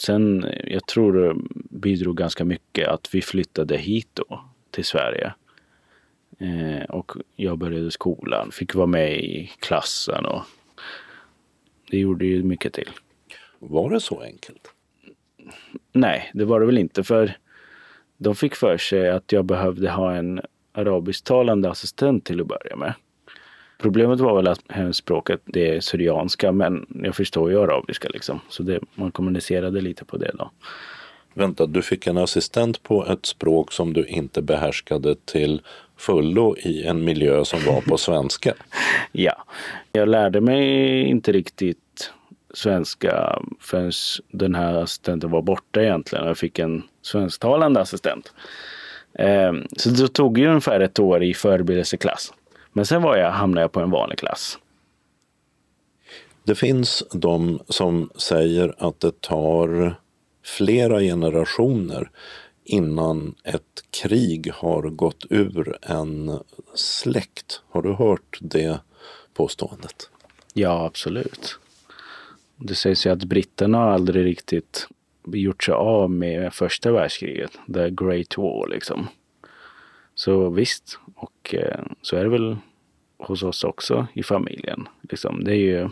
Sen, jag tror det bidrog ganska mycket att vi flyttade hit då, till Sverige. Eh, och jag började skolan, fick vara med i klassen och det gjorde ju mycket till. Var det så enkelt? Nej, det var det väl inte. För de fick för sig att jag behövde ha en arabisktalande assistent till att börja med. Problemet var väl att hemspråket det är syrianska, men jag förstår ju arabiska liksom. Så det, man kommunicerade lite på det då. Vänta, du fick en assistent på ett språk som du inte behärskade till fullo i en miljö som var på svenska? ja, jag lärde mig inte riktigt svenska förrän den här assistenten var borta egentligen. Jag fick en svensktalande assistent. Ehm, så det tog ju ungefär ett år i förberedelseklass. Men sen var jag, hamnade jag på en vanlig klass. Det finns de som säger att det tar flera generationer innan ett krig har gått ur en släkt. Har du hört det påståendet? Ja, absolut. Det sägs ju att britterna aldrig riktigt gjort sig av med första världskriget, the great war liksom. Så visst, och eh, så är det väl hos oss också i familjen. Liksom, det är ju,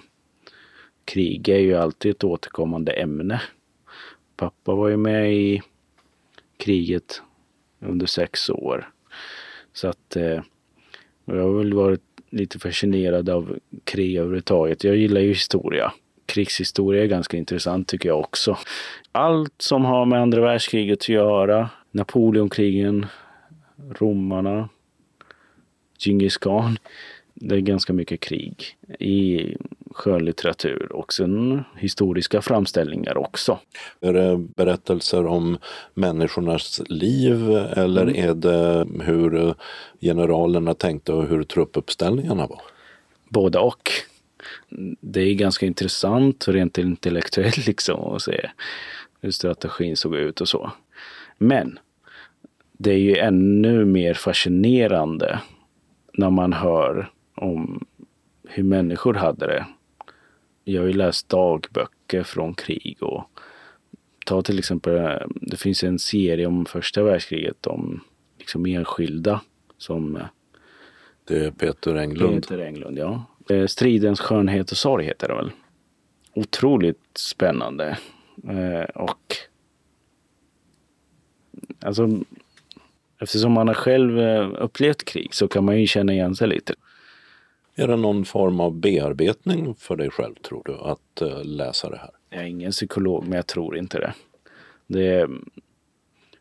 krig är ju alltid ett återkommande ämne. Pappa var ju med i kriget under sex år. Så att eh, jag har väl varit lite fascinerad av krig överhuvudtaget. Jag gillar ju historia. Krigshistoria är ganska intressant tycker jag också. Allt som har med andra världskriget att göra, Napoleonkrigen, romarna, Djingis khan. Det är ganska mycket krig. I skönlitteratur och sen historiska framställningar också. Är det berättelser om människornas liv eller Mm. är det hur generalerna tänkte och hur truppuppställningarna var? Både och. Det är ganska intressant rent intellektuellt liksom att se hur strategin såg ut och så. Men det är ju ännu mer fascinerande när man hör om hur människor hade det. Jag har ju läst dagböcker från krig och ta till exempel, det finns en serie om första världskriget om liksom enskilda som Det är Peter Englund. Peter Englund, ja. Eh, Stridens skönhet och sorg heter det väl. Otroligt spännande. Eh, och alltså, eftersom man har själv eh, upplevt krig så kan man ju känna igen sig lite. Är det någon form av bearbetning för dig själv tror du att eh, läsa det här? Jag är ingen psykolog, men jag tror inte det. Det är,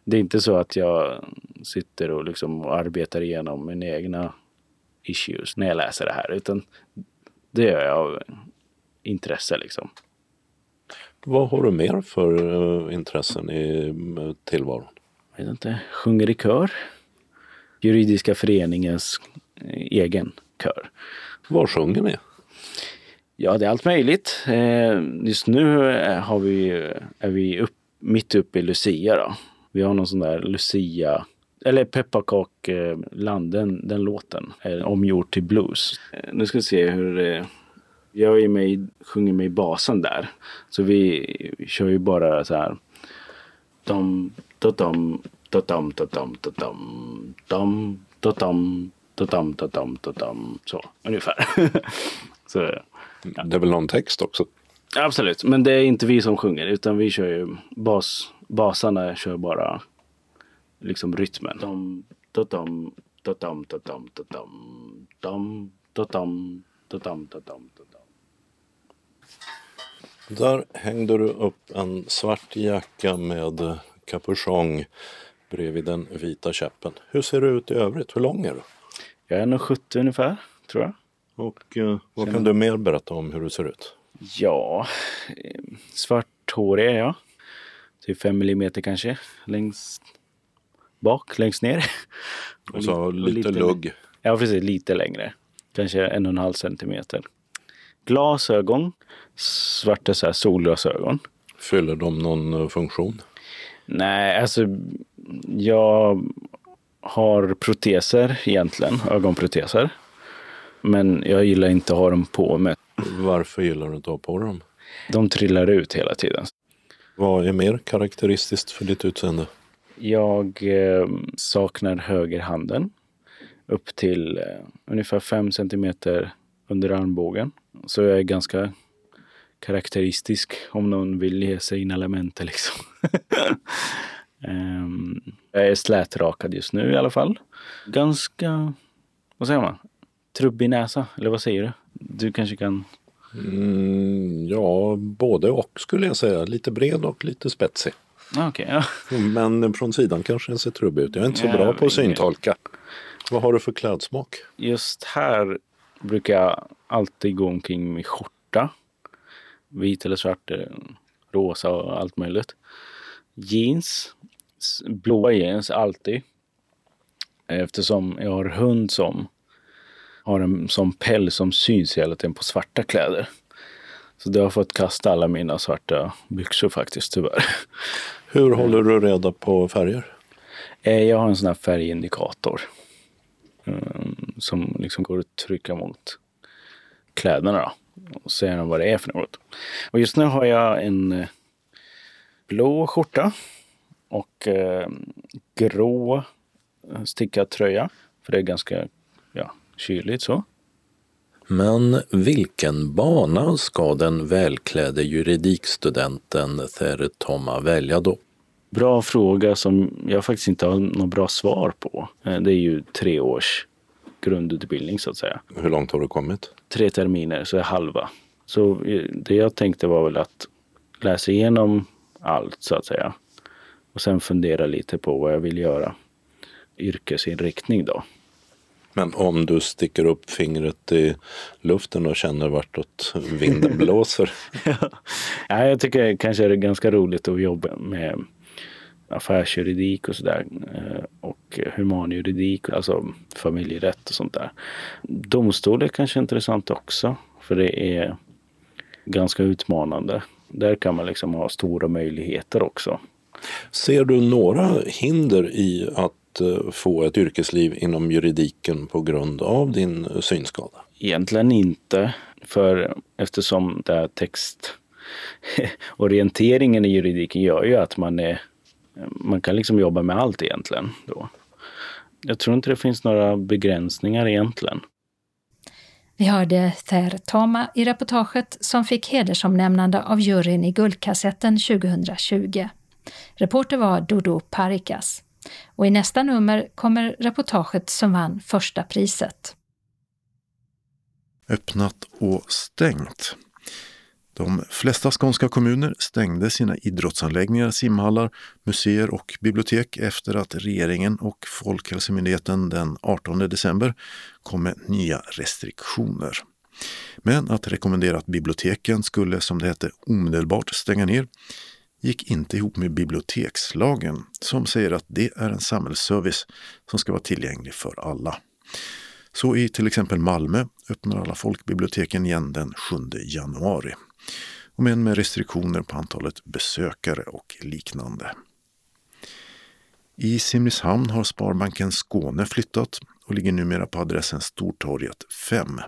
det är inte så att jag sitter och liksom arbetar igenom mina egna issues när jag läser det här, utan det gör jag av intresse liksom. Vad har du mer för eh, intressen i tillvaron? Vet inte, sjunger i kör. Juridiska föreningens egen kör. Vad sjunger ni? Ja, det är allt möjligt. Eh, Just nu eh, har vi, är vi upp, mitt uppe i Lucia. Då. Vi har någon sån där Lucia, eller Pepparkakeland, den, den låten, är omgjord till blues. Eh, Nu ska vi se hur... Jag är med, sjunger med i basen där. Så vi, kör ju bara så här... Dom, Totom, totom, totom, totom, tom, totom, totom, totom, totom. Så, ungefär. Så, ja. Det är väl någon text också? Absolut, men det är inte vi som sjunger utan vi kör ju bas, basarna kör bara liksom rytmen. Tom, totom, totom, totom, totom, tom, totom, totom, totom, totom. Där hängde du upp en svart jacka med kapuschong bredvid den vita käppen. Hur ser du ut i övrigt? Hur lång är du? Jag är nog 70 ungefär, tror jag. Och eh, vad kan du mer berätta om hur du ser ut? Ja, eh, svarthårig är jag. Typ fem millimeter kanske, längst bak, längst ner. Och så och lite lugg. Ja, precis. Lite längre. Kanske en och en halv centimeter. Glasögon. Svarta så här solglasögon. Fyller de någon eh, funktion? Nej, alltså jag har proteser egentligen, ögonproteser. Men jag gillar inte att ha dem på mig. Varför gillar du inte att ha på dem? De trillar ut hela tiden. Vad är mer karaktäristiskt för ditt utseende? Jag eh, saknar högerhanden upp till eh, ungefär fem centimeter under armbågen. Så jag är ganska karaktäristisk om någon vill ge sig in elementer liksom. Ehm, jag är slätrakad just nu i alla fall. Ganska, vad säger man? Trubbig näsa, eller vad säger du? Du kanske kan... Mm, ja, både och skulle jag säga. Lite bred och lite spetsig. Ah, Okej, ja. Men från sidan kanske den ser trubbig ut. Jag är inte så Ja, bra på att syntolka. Vad har du för klädsmak? Just här brukar jag alltid gå omkring med skjorta. Vit eller svart, eh, rosa och allt möjligt. Jeans, blåa jeans alltid. Eftersom jag har hund som har en sån päls som syns hela tiden på svarta kläder. Så det har fått kasta alla mina svarta byxor faktiskt tyvärr. Hur håller du reda på färger? Eh, Jag har en sån här färgindikator. mm, Som liksom går att trycka mot kläderna då. Och ser vad det är för något. Och just nu har jag en eh, blå skjorta och eh, grå eh, stickad tröja. För det är ganska ja, kyligt så. Men vilken bana ska den välklädde juridikstudenten Ther Toma välja då? Bra fråga som jag faktiskt inte har något bra svar på. Eh, Det är ju tre års grundutbildning så att säga. Hur långt har du kommit? tre terminer så är halva. Så eh, det jag tänkte var väl att läsa igenom allt så att säga. Och sen fundera lite på vad jag vill göra. Yrkesinriktning då. Men om du sticker upp fingret i luften och känner vartåt vinden blåser? ja, jag tycker kanske det är ganska roligt att jobba med affärsjuridik och sådär. Eh, och humanjuridik, alltså familjerätt och sånt där. Domstol är kanske intressant också, för det är ganska utmanande. Där kan man liksom ha stora möjligheter också. Ser du några hinder i att eh, få ett yrkesliv inom juridiken på grund av din synskada? Egentligen inte, för eftersom det här textorienteringen i juridiken gör ju att man är man kan liksom jobba med allt egentligen. Då. Jag tror inte det finns några begränsningar egentligen. Vi hörde Ter Tama i reportaget som fick hedersomnämnande av juryn i Guldkassetten 2020. Reporter var Dodo Parikas. Och i nästa nummer kommer reportaget som vann första priset. Öppnat och stängt. De flesta skånska kommuner stängde sina idrottsanläggningar, simhallar, museer och bibliotek efter att regeringen och Folkhälsomyndigheten den 18 december kom med nya restriktioner. Men att rekommendera att biblioteken skulle, som det hette, omedelbart stänga ner gick inte ihop med bibliotekslagen som säger att det är en samhällsservice som ska vara tillgänglig för alla. Så i till exempel Malmö öppnar alla folkbiblioteken igen den 7 januari men med restriktioner på antalet besökare och liknande. I Simrishamn har Sparbanken Skåne flyttat och ligger numera på adressen Stortorget 5.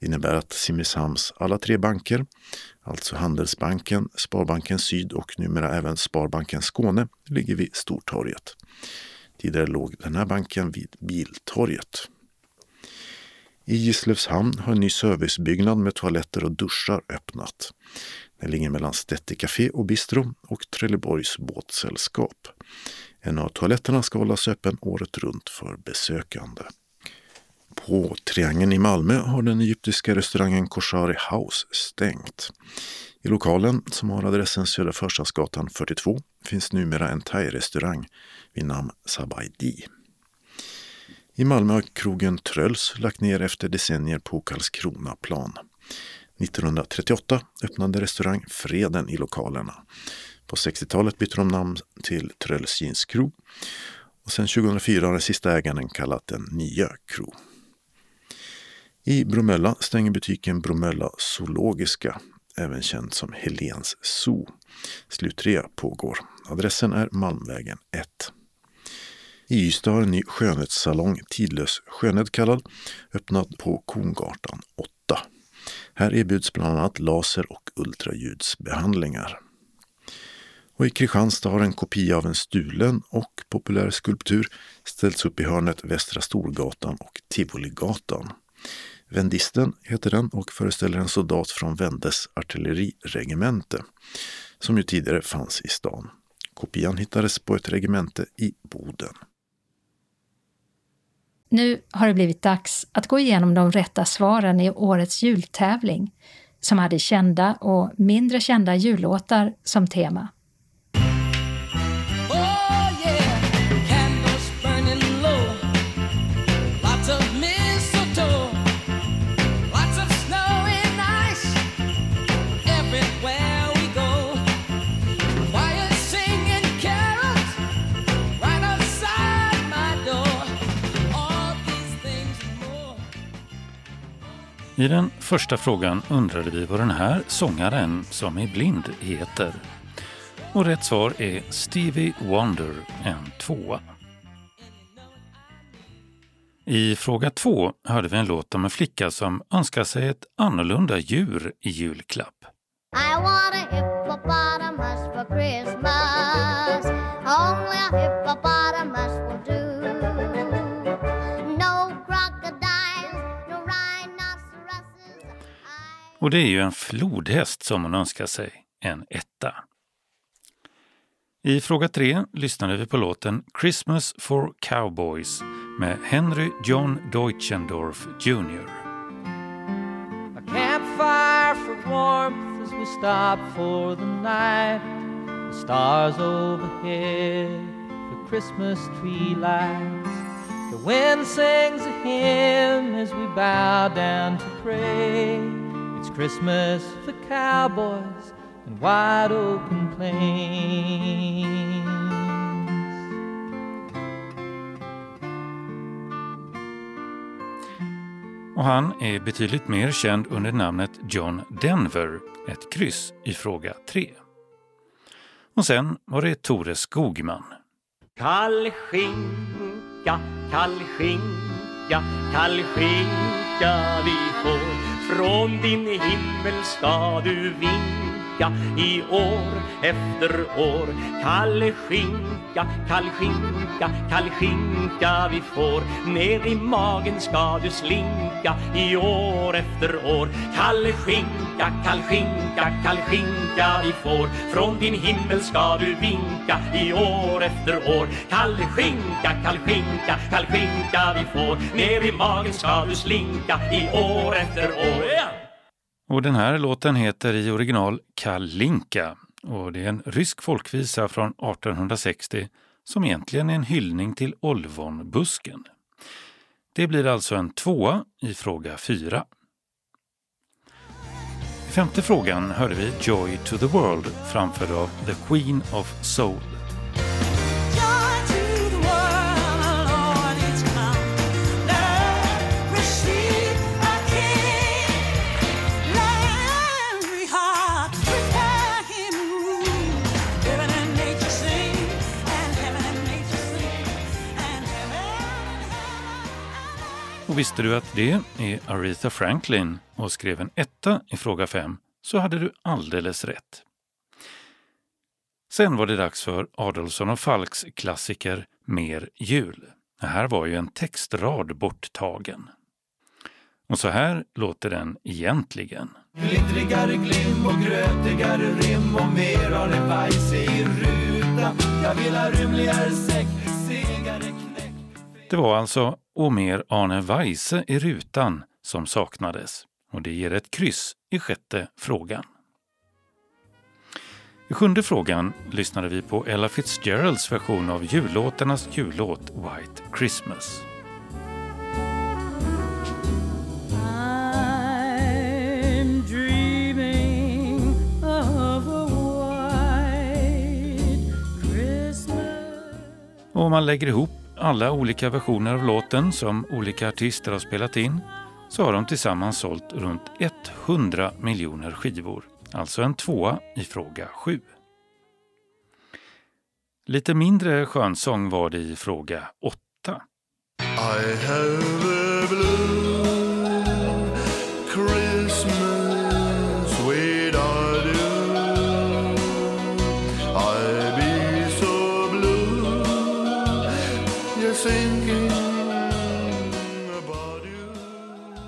Det innebär att Simrishamns alla tre banker, alltså Handelsbanken, Sparbanken Syd och numera även Sparbanken Skåne, ligger vid Stortorget. Tidigare låg den här banken vid Biltorget. I Gislövshamn har en ny servicebyggnad med toaletter och duschar öppnat. Den ligger mellan Stetti Café och Bistro och Trelleborgs båtsällskap. En av toaletterna ska hållas öppen året runt för besökande. På Triangeln i Malmö har den egyptiska restaurangen Koshari House stängt. I lokalen, som har adressen Södra Förstadsgatan 42, finns numera en thai-restaurang vid namn Sabaidi. I Malmö har krogen Tröls lagt ner efter decennier på Karlskronaplan. 1938 öppnade restaurang Freden i lokalerna. På 60-talet bytte de namn till Tröls Jeans Kro och sedan 2004 har den sista ägaren kallat den Nya Kro. I Bromölla stänger butiken Bromölla Zoologiska, även känd som Helens Zoo. Slutrea pågår. Adressen är Malmvägen 1. I Ystad har en ny skönhetssalong, Tidlös skönhet kallad, öppnat på Kongatan 8. Här erbjuds bland annat laser och ultraljudsbehandlingar. Och i Kristianstad har en kopia av en stulen och populär skulptur ställts upp i hörnet Västra Storgatan och Tivoligatan. Vendisten heter den och föreställer en soldat från Vendes artilleriregemente som ju tidigare fanns i stan. Kopian hittades på ett regemente i Boden. Nu har det blivit dags att gå igenom de rätta svaren i årets jultävling som hade kända och mindre kända jullåtar som tema. I den första frågan undrade vi vad den här sångaren som är blind heter. Och rätt svar är Stevie Wonder, en tvåa. I fråga två hörde vi en låt om en flicka som önskar sig ett annorlunda djur i julklapp. I want a hippopotamus for Christmas Only a hippopotamus Och det är ju en flodhäst som hon önskar sig, en etta. I fråga tre lyssnade vi på låten Christmas for Cowboys med Henry John Deutschendorf Jr. A campfire for warmth as we stop for the night The stars overhead, the Christmas tree lights The wind sings a hymn as we bow down to pray. It's Christmas for cowboys and wide open plains. Och han är betydligt mer känd under namnet John Denver, ett kryss i fråga 3. Och sen var det Tore Skogman. Kallskinka, kallskinka, kallskinka vi får från din himmel ska du vinka i år efter år. Kalle skinka, kall skinka, kall skinka vi får. Ner i magen ska du slinka i år efter år. Kalle skinka, kall skinka, kall skinka vi får. Från din himmel ska du vinka i år efter år. Kalle skinka, kall skinka, kall skinka vi får. Ner i magen ska du slinka i år efter år. Och den här låten heter i original Kalinka och det är en rysk folkvisa från 1860 som egentligen är en hyllning till olvonbusken. Det blir alltså en tvåa i fråga fyra. I femte frågan hörde vi Joy to the World framförd av The Queen of Soul. Och visste du att det är Aretha Franklin och skrev en etta i fråga 5 så hade du alldeles rätt. Sen var det dags för Adolfsson och Falks klassiker Mer jul. Det här var ju en textrad borttagen. Och så här låter den egentligen. Glittrigare glim och grötigare rim och mer av det bajs i rutan Jag vill ha rymligare säck, segare knäck det var alltså och mer Arne Weise i rutan som saknades och det ger ett kryss i sjätte frågan. I sjunde frågan lyssnade vi på Ella Fitzgeralds version av jullåtarnas jullåt White Christmas. White. Och om man lägger ihop alla olika versioner av låten som olika artister har spelat in så har de tillsammans sålt runt 100 miljoner skivor. Alltså en tvåa i fråga 7. Lite mindre skönsång var det i fråga 8.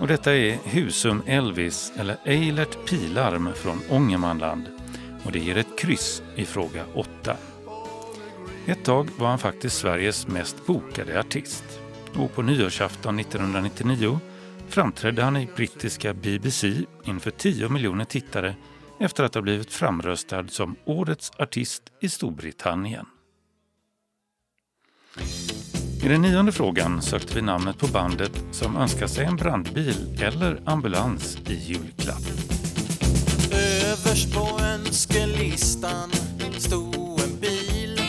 Och detta är Husum Elvis eller Eilert Pilarm från Ångermanland och det ger ett kryss i fråga 8. Ett tag var han faktiskt Sveriges mest bokade artist och på nyårsafton 1999 framträdde han i brittiska BBC inför 10 miljoner tittare efter att ha blivit framröstad som Årets artist i Storbritannien. I den nionde frågan sökte vi namnet på bandet som önskar sig en brandbil eller ambulans i julklapp. Överst på önskelistan stod en bil.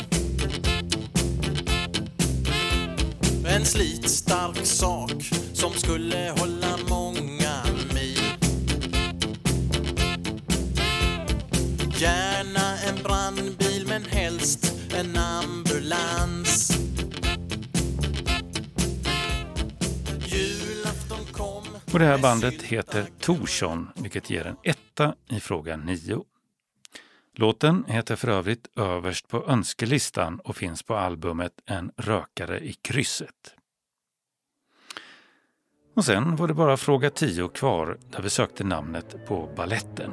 En slitstark sak som skulle hålla många mil. Gärna en brandbil men helst en ambulans. Och det här bandet heter Torsson, vilket ger en etta i fråga 9. Låten heter för övrigt överst på önskelistan och finns på albumet En rökare i krysset. Och sen var det bara fråga 10 kvar där vi sökte namnet på balletten.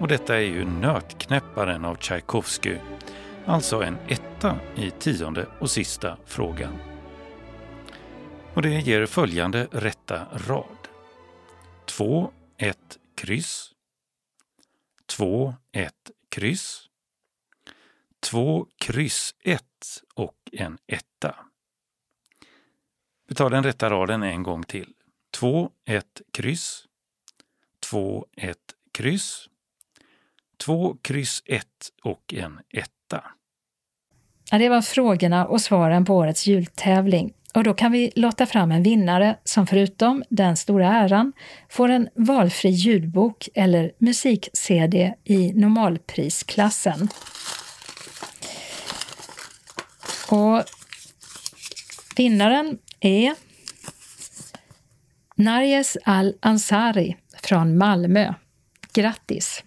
Och detta är ju Nötknäpparen av Tchaikovsky, alltså en etta i tionde och sista frågan. Och det ger följande rätta rad. 2, 1, kryss. 2, 1, kryss. 2, kryss 1 och en etta. Vi tar den rätta raden en gång till. 2, 1, kryss. 2, 1, kryss. 2, kryss 1 och en etta. Ja, det var frågorna och svaren på årets jultävling. Och då kan vi lotta fram en vinnare som förutom den stora äran får en valfri ljudbok eller musik-CD i normalprisklassen. Och vinnaren är Narjes Al-Ansari från Malmö. Grattis!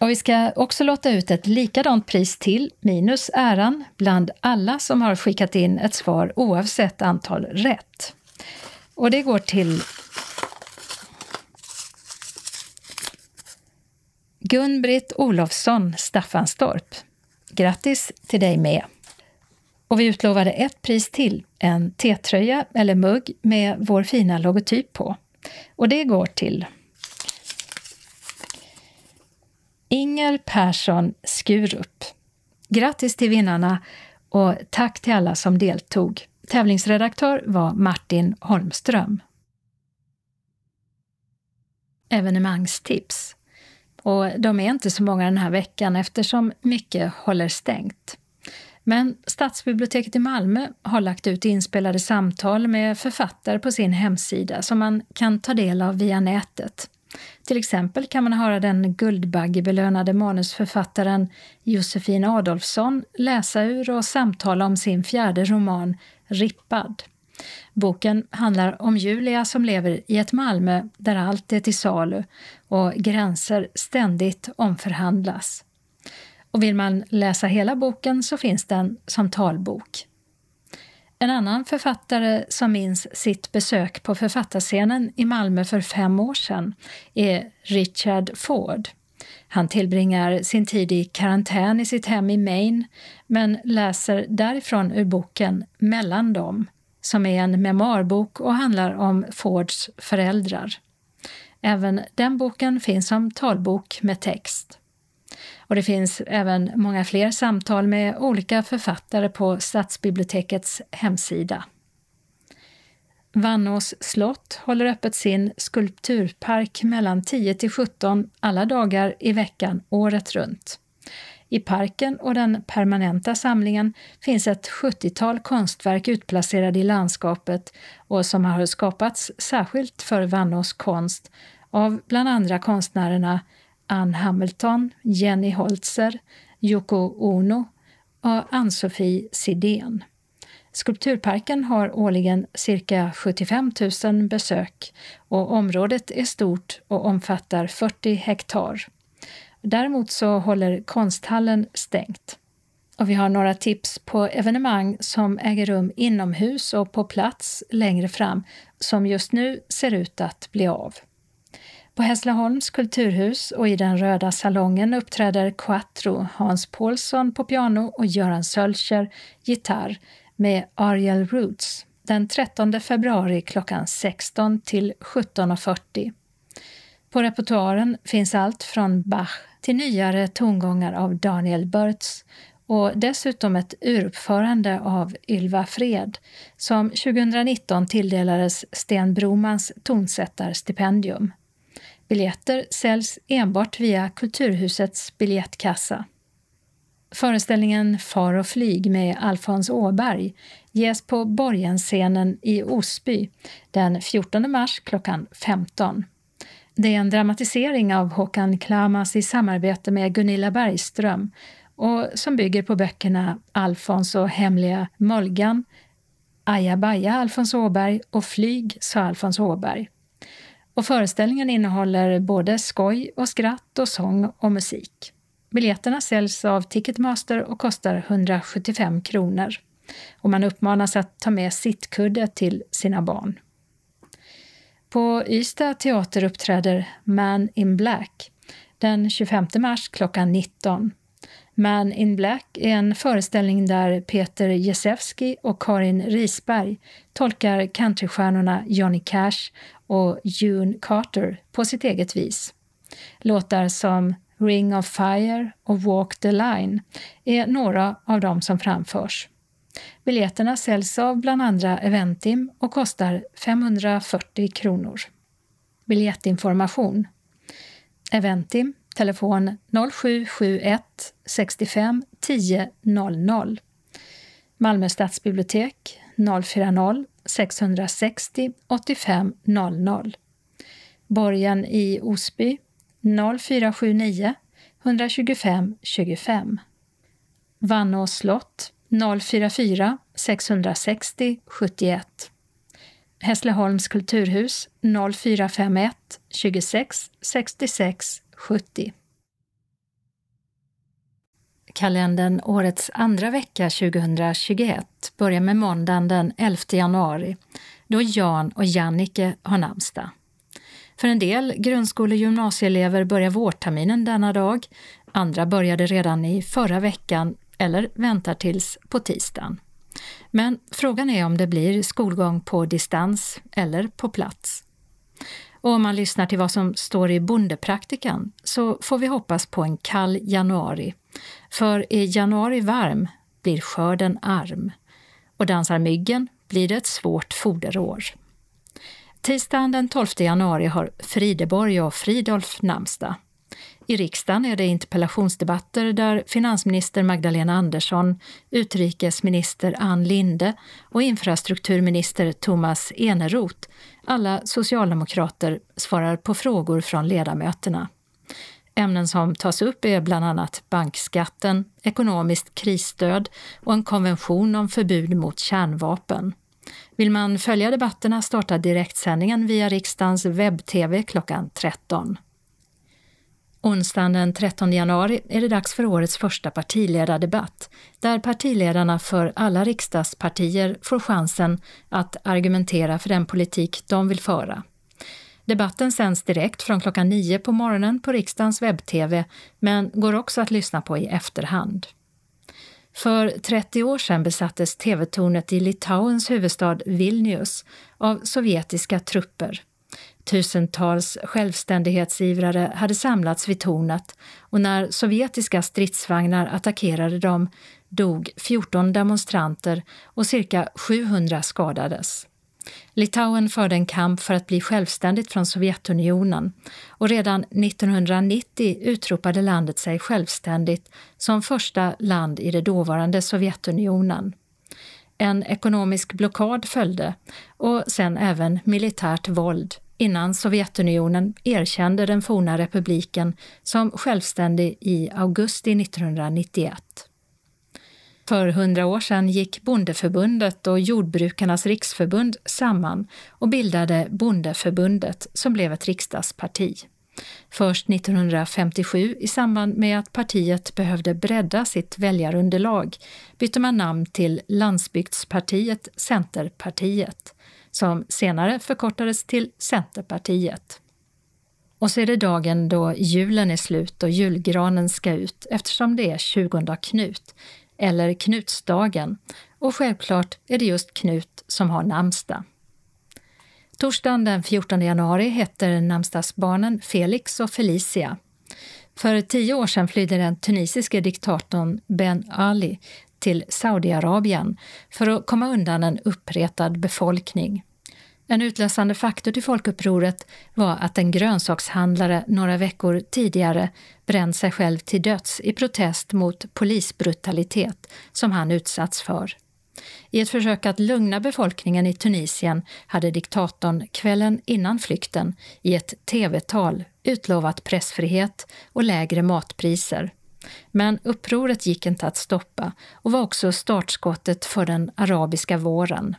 Och vi ska också låta ut ett likadant pris till, minus äran, bland alla som har skickat in ett svar oavsett antal rätt. Och det går till Gun-Britt Olofsson Staffanstorp. Grattis till dig med! Och vi utlovade ett pris till, en T-tröja eller mugg med vår fina logotyp på. Och det går till Inger Persson Skurup. Grattis till vinnarna och tack till alla som deltog. Tävlingsredaktör var Martin Holmström. Evenemangstips. Och de är inte så många den här veckan eftersom mycket håller stängt. Men Stadsbiblioteket i Malmö har lagt ut inspelade samtal med författare på sin hemsida som man kan ta del av via nätet. Till exempel kan man höra den Guldbaggebelönade manusförfattaren Josefin Adolfsson läsa ur och samtala om sin fjärde roman Rippad. Boken handlar om Julia som lever i ett Malmö där allt är till salu och gränser ständigt omförhandlas. Och vill man läsa hela boken så finns den som talbok. En annan författare som minns sitt besök på författarscenen i Malmö för fem år sedan är Richard Ford. Han tillbringar sin tid i karantän i sitt hem i Maine men läser därifrån ur boken Mellan dem, som är en memoarbok och handlar om Fords föräldrar. Även den boken finns som talbok med text. Och det finns även många fler samtal med olika författare på Stadsbibliotekets hemsida. Vannås slott håller öppet sin skulpturpark mellan 10 till 17 alla dagar i veckan året runt. I parken och den permanenta samlingen finns ett 70-tal konstverk utplacerade i landskapet och som har skapats särskilt för Vannås konst av bland andra konstnärerna Ann Hamilton, Jenny Holzer, Yoko Ono och Ann-Sofie Sidén. Skulpturparken har årligen cirka 75 000 besök och området är stort och omfattar 40 hektar. Däremot så håller konsthallen stängt. Och vi har några tips på evenemang som äger rum inomhus och på plats längre fram som just nu ser ut att bli av. På Hässleholms kulturhus och i den röda salongen uppträder Quattro, Hans Paulsson på piano och Göran Sölcher gitarr med Ariel Roots den 13 februari klockan 16 till 17.40. På repertoaren finns allt från Bach till nyare tongångar av Daniel Börtz och dessutom ett uruppförande av Ylva Fred som 2019 tilldelades Sten Bromans tonsättarstipendium. Biljetter säljs enbart via Kulturhusets biljettkassa. Föreställningen Far och flyg med Alfons Åberg ges på Borgenscenen i Osby den 14 mars klockan 15. Det är en dramatisering av Håkan Klamas i samarbete med Gunilla Bergström och som bygger på böckerna Alfons och hemliga Molgan, Ajabaja Alfons Åberg och Flyg, sa Alfons Åberg. Och föreställningen innehåller både skoj och skratt och sång och musik. Biljetterna säljs av Ticketmaster och kostar 175 kronor. Och man uppmanas att ta med sittkudde till sina barn. På Ystad teater uppträder Man in Black Den 25 mars klockan 19. Man in Black är en föreställning där Peter Jezewski och Karin Risberg tolkar countrystjärnorna Johnny Cash och June Carter på sitt eget vis. Låtar som Ring of Fire och Walk the Line är några av dem som framförs. Biljetterna säljs av bland andra Eventim och kostar 540 kronor. Biljettinformation Eventim, telefon 0771 65 10 00. Malmö stadsbibliotek 040 660 85 00. Borgen i Osby 0479 125 25. Vannås slott 044 660 71. Hässleholms kulturhus 0451 26 66 70. Kalendern årets andra vecka 2021 börjar med måndagen den 11 januari då Jan och Jannike har namnsdag. För en del grundskole och gymnasieelever börjar vårterminen denna dag, andra började redan i förra veckan eller väntar tills på tisdagen. Men frågan är om det blir skolgång på distans eller på plats. Och om man lyssnar till vad som står i Bondepraktikan så får vi hoppas på en kall januari. För är januari varm blir skörden arm. Och dansar myggen blir det ett svårt foderår. Tisdagen den 12 januari har Frideborg och Fridolf namnsdag. I riksdagen är det interpellationsdebatter där finansminister Magdalena Andersson, utrikesminister Ann Linde och infrastrukturminister Thomas Eneroth, alla socialdemokrater, svarar på frågor från ledamöterna. Ämnen som tas upp är bland annat bankskatten, ekonomiskt krisstöd och en konvention om förbud mot kärnvapen. Vill man följa debatterna startar direktsändningen via riksdagens webb-tv klockan 13. Onsdagen den 13 januari är det dags för årets första partiledardebatt, där partiledarna för alla riksdagspartier får chansen att argumentera för den politik de vill föra. Debatten sänds direkt från klockan 9 på morgonen på riksdagens webb-tv, men går också att lyssna på i efterhand. För 30 år sedan besattes tv-tornet i Litauens huvudstad Vilnius av sovjetiska trupper. Tusentals självständighetsivrare hade samlats vid tornet och när sovjetiska stridsvagnar attackerade dem dog 14 demonstranter och cirka 700 skadades. Litauen förde en kamp för att bli självständigt från Sovjetunionen och redan 1990 utropade landet sig självständigt som första land i det dåvarande Sovjetunionen. En ekonomisk blockad följde och sen även militärt våld innan Sovjetunionen erkände den forna republiken som självständig i augusti 1991. För hundra år sedan gick Bondeförbundet och Jordbrukarnas riksförbund samman och bildade Bondeförbundet som blev ett riksdagsparti. Först 1957, i samband med att partiet behövde bredda sitt väljarunderlag, bytte man namn till Landsbygdspartiet Centerpartiet som senare förkortades till Centerpartiet. Och så är det dagen då julen är slut och julgranen ska ut eftersom det är 20 Knut, eller Knutsdagen, och självklart är det just Knut som har namnsdag. Torsdagen den 14 januari heter namnsdagsbarnen Felix och Felicia. För tio år sedan flydde den tunisiske diktatorn Ben Ali till Saudiarabien för att komma undan en uppretad befolkning. En utlösande faktor till folkupproret var att en grönsakshandlare några veckor tidigare bränt sig själv till döds i protest mot polisbrutalitet som han utsatts för. I ett försök att lugna befolkningen i Tunisien hade diktatorn kvällen innan flykten i ett tv-tal utlovat pressfrihet och lägre matpriser. Men upproret gick inte att stoppa och var också startskottet för den arabiska våren.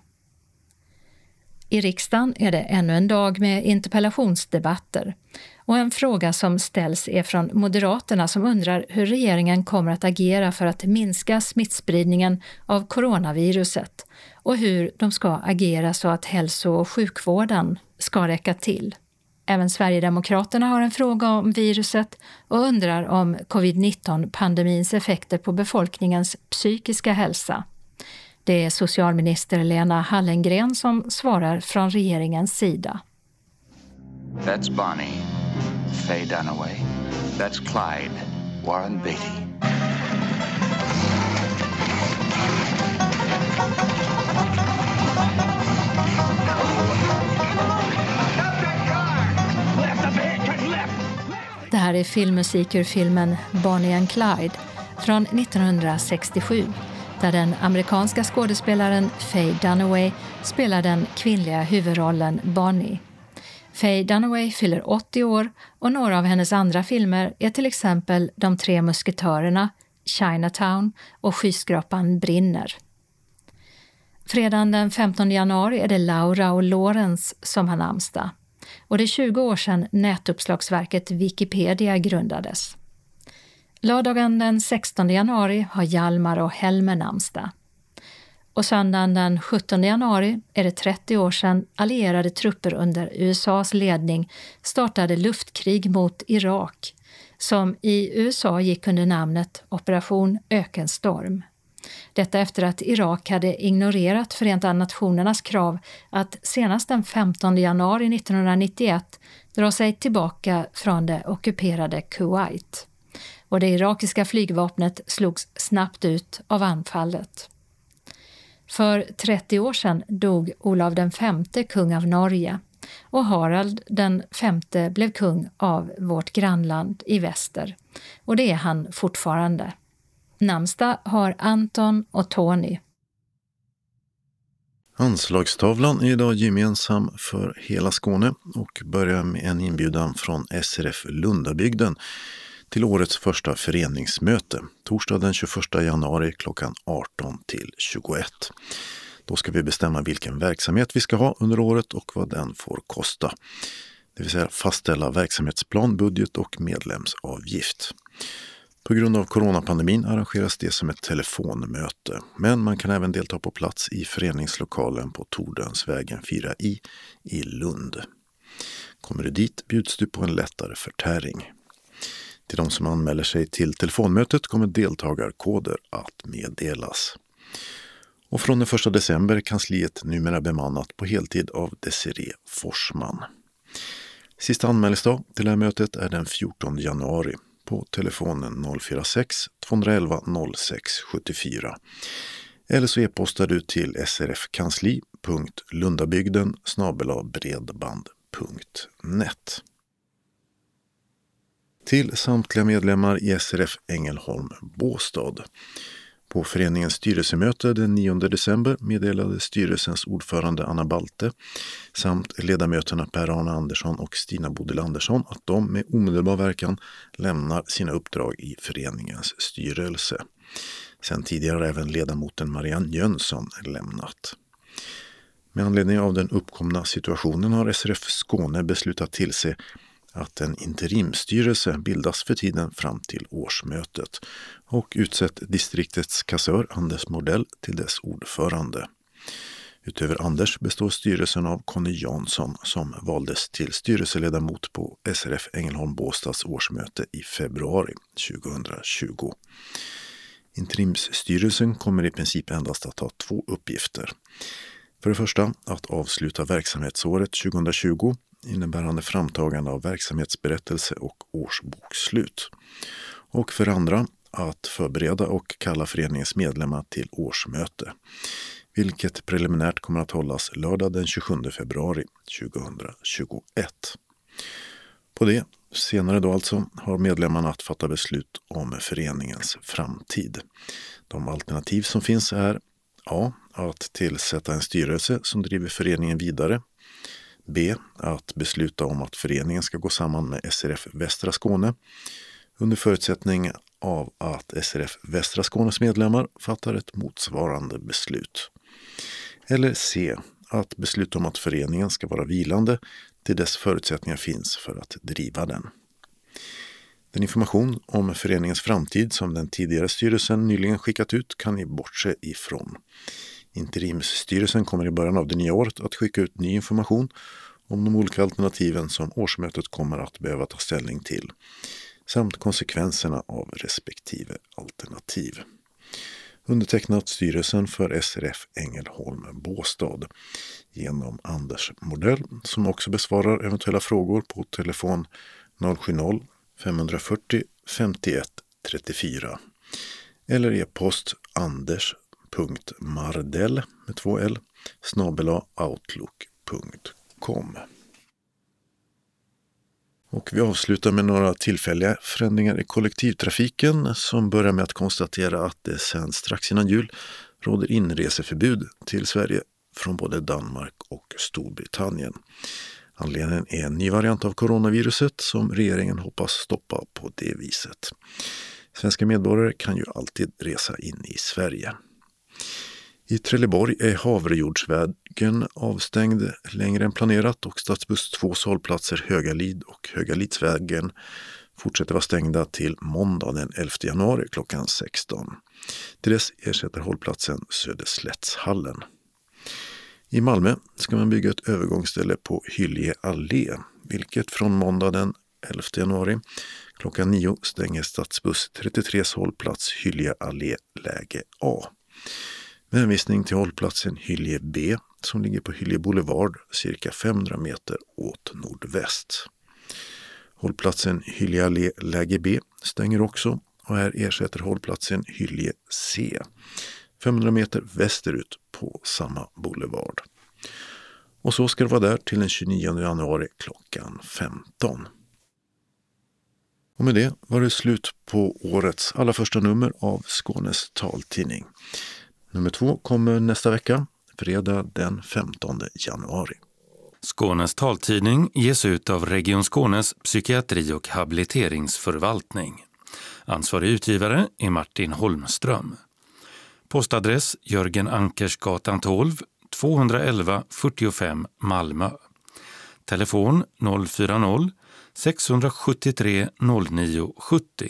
I riksdagen är det ännu en dag med interpellationsdebatter. Och en fråga som ställs är från Moderaterna som undrar hur regeringen kommer att agera för att minska smittspridningen av coronaviruset och hur de ska agera så att hälso och sjukvården ska räcka till. Även Sverigedemokraterna har en fråga om viruset och undrar om covid-19-pandemins effekter på befolkningens psykiska hälsa. Det är socialminister Lena Hallengren som svarar från regeringens sida. That's Bonnie, Faye Dunaway. That's Clyde, Warren Beatty. Det här är filmmusik ur filmen Bonnie and Clyde från 1967 där den amerikanska skådespelaren Faye Dunaway spelar den kvinnliga huvudrollen Bonnie. Faye Dunaway fyller 80 år och några av hennes andra filmer är till exempel De tre musketörerna, Chinatown och Skyskrapan brinner. Fredagen den 15 januari är det Laura och Lawrence som har namnsdag och det är 20 år sedan nätuppslagsverket Wikipedia grundades. Lördagen den 16 januari har Hjalmar och Helmer namnsdag. Och söndagen den 17 januari är det 30 år sedan allierade trupper under USAs ledning startade luftkrig mot Irak som i USA gick under namnet Operation Ökenstorm. Detta efter att Irak hade ignorerat Förenta nationernas krav att senast den 15 januari 1991 dra sig tillbaka från det ockuperade Kuwait. Och det irakiska flygvapnet slogs snabbt ut av anfallet. För 30 år sedan dog Olav den femte kung av Norge och Harald den femte blev kung av vårt grannland i väster. Och det är han fortfarande. Namnsdag har Anton och Tony. Anslagstavlan är idag gemensam för hela Skåne och börjar med en inbjudan från SRF Lundabygden till årets första föreningsmöte, torsdag den 21 januari klockan 18 till 21. Då ska vi bestämma vilken verksamhet vi ska ha under året och vad den får kosta. Det vill säga fastställa verksamhetsplan, budget och medlemsavgift. På grund av coronapandemin arrangeras det som ett telefonmöte, men man kan även delta på plats i föreningslokalen på Tordönsvägen 4i i Lund. Kommer du dit bjuds du på en lättare förtäring. Till de som anmäler sig till telefonmötet kommer deltagarkoder att meddelas. Och från den 1 december är kansliet numera bemannat på heltid av Desiree Forsman. Sista anmälningsdag till det här mötet är den 14 januari på telefonen 046-211 06 74. Eller så e-postar du till srfkansli.lundabygden bredband.net. Till samtliga medlemmar i SRF Ängelholm Båstad. På föreningens styrelsemöte den 9 december meddelade styrelsens ordförande Anna Balte samt ledamöterna Per-Arne Andersson och Stina Bodil Andersson att de med omedelbar verkan lämnar sina uppdrag i föreningens styrelse. Sen tidigare har även ledamoten Marianne Jönsson lämnat. Med anledning av den uppkomna situationen har SRF Skåne beslutat tillse att en interimstyrelse bildas för tiden fram till årsmötet och utsett distriktets kassör Anders Modell till dess ordförande. Utöver Anders består styrelsen av Conny Jansson som valdes till styrelseledamot på SRF Ängelholm Båstads årsmöte i februari 2020. Interimsstyrelsen kommer i princip endast att ha två uppgifter. För det första att avsluta verksamhetsåret 2020 innebärande framtagande av verksamhetsberättelse och årsbokslut. Och för andra att förbereda och kalla föreningens medlemmar till årsmöte, vilket preliminärt kommer att hållas lördag den 27 februari 2021. På det, senare då alltså, har medlemmarna att fatta beslut om föreningens framtid. De alternativ som finns är A. Att tillsätta en styrelse som driver föreningen vidare B. Att besluta om att föreningen ska gå samman med SRF Västra Skåne under förutsättning av att SRF Västra Skånes medlemmar fattar ett motsvarande beslut. Eller C. Att besluta om att föreningen ska vara vilande till dess förutsättningar finns för att driva den. Den information om föreningens framtid som den tidigare styrelsen nyligen skickat ut kan ni bortse ifrån. Interimsstyrelsen kommer i början av det nya året att skicka ut ny information om de olika alternativen som årsmötet kommer att behöva ta ställning till samt konsekvenserna av respektive alternativ. Undertecknat styrelsen för SRF Ängelholm Båstad genom Anders Modell som också besvarar eventuella frågor på telefon 070-540 51 34 eller e-post Anders mardell med två L snabela outlook.com. Och vi avslutar med några tillfälliga förändringar i kollektivtrafiken som börjar med att konstatera att det sedan strax innan jul råder inreseförbud till Sverige från både Danmark och Storbritannien. Anledningen är en ny variant av coronaviruset som regeringen hoppas stoppa på det viset. Svenska medborgare kan ju alltid resa in i Sverige. I Trelleborg är Havrejordsvägen avstängd längre än planerat och stadsbuss 2 hållplatser Högalid och Högalidsvägen fortsätter vara stängda till måndag den 11 januari klockan 16. Till dess ersätter hållplatsen Söderslättshallen. I Malmö ska man bygga ett övergångsställe på Hyllie allé, vilket från måndag den 11 januari klockan 9 stänger stadsbuss 33 hållplats Hyllie allé läge A. Med hänvisning till hållplatsen Hyllie B som ligger på Hyllie Boulevard cirka 500 meter åt nordväst. Hållplatsen Hyllie Allé läge B stänger också och här ersätter hållplatsen Hyllie C 500 meter västerut på samma boulevard. Och så ska det vara där till den 29 januari klockan 15. Och med det var det slut på årets allra första nummer av Skånes taltidning. Nummer två kommer nästa vecka, fredag den 15 januari. Skånes taltidning ges ut av Region Skånes psykiatri och habiliteringsförvaltning. Ansvarig utgivare är Martin Holmström. Postadress Jörgen Ankersgatan 12, 211 45 Malmö. Telefon 040-673 0970.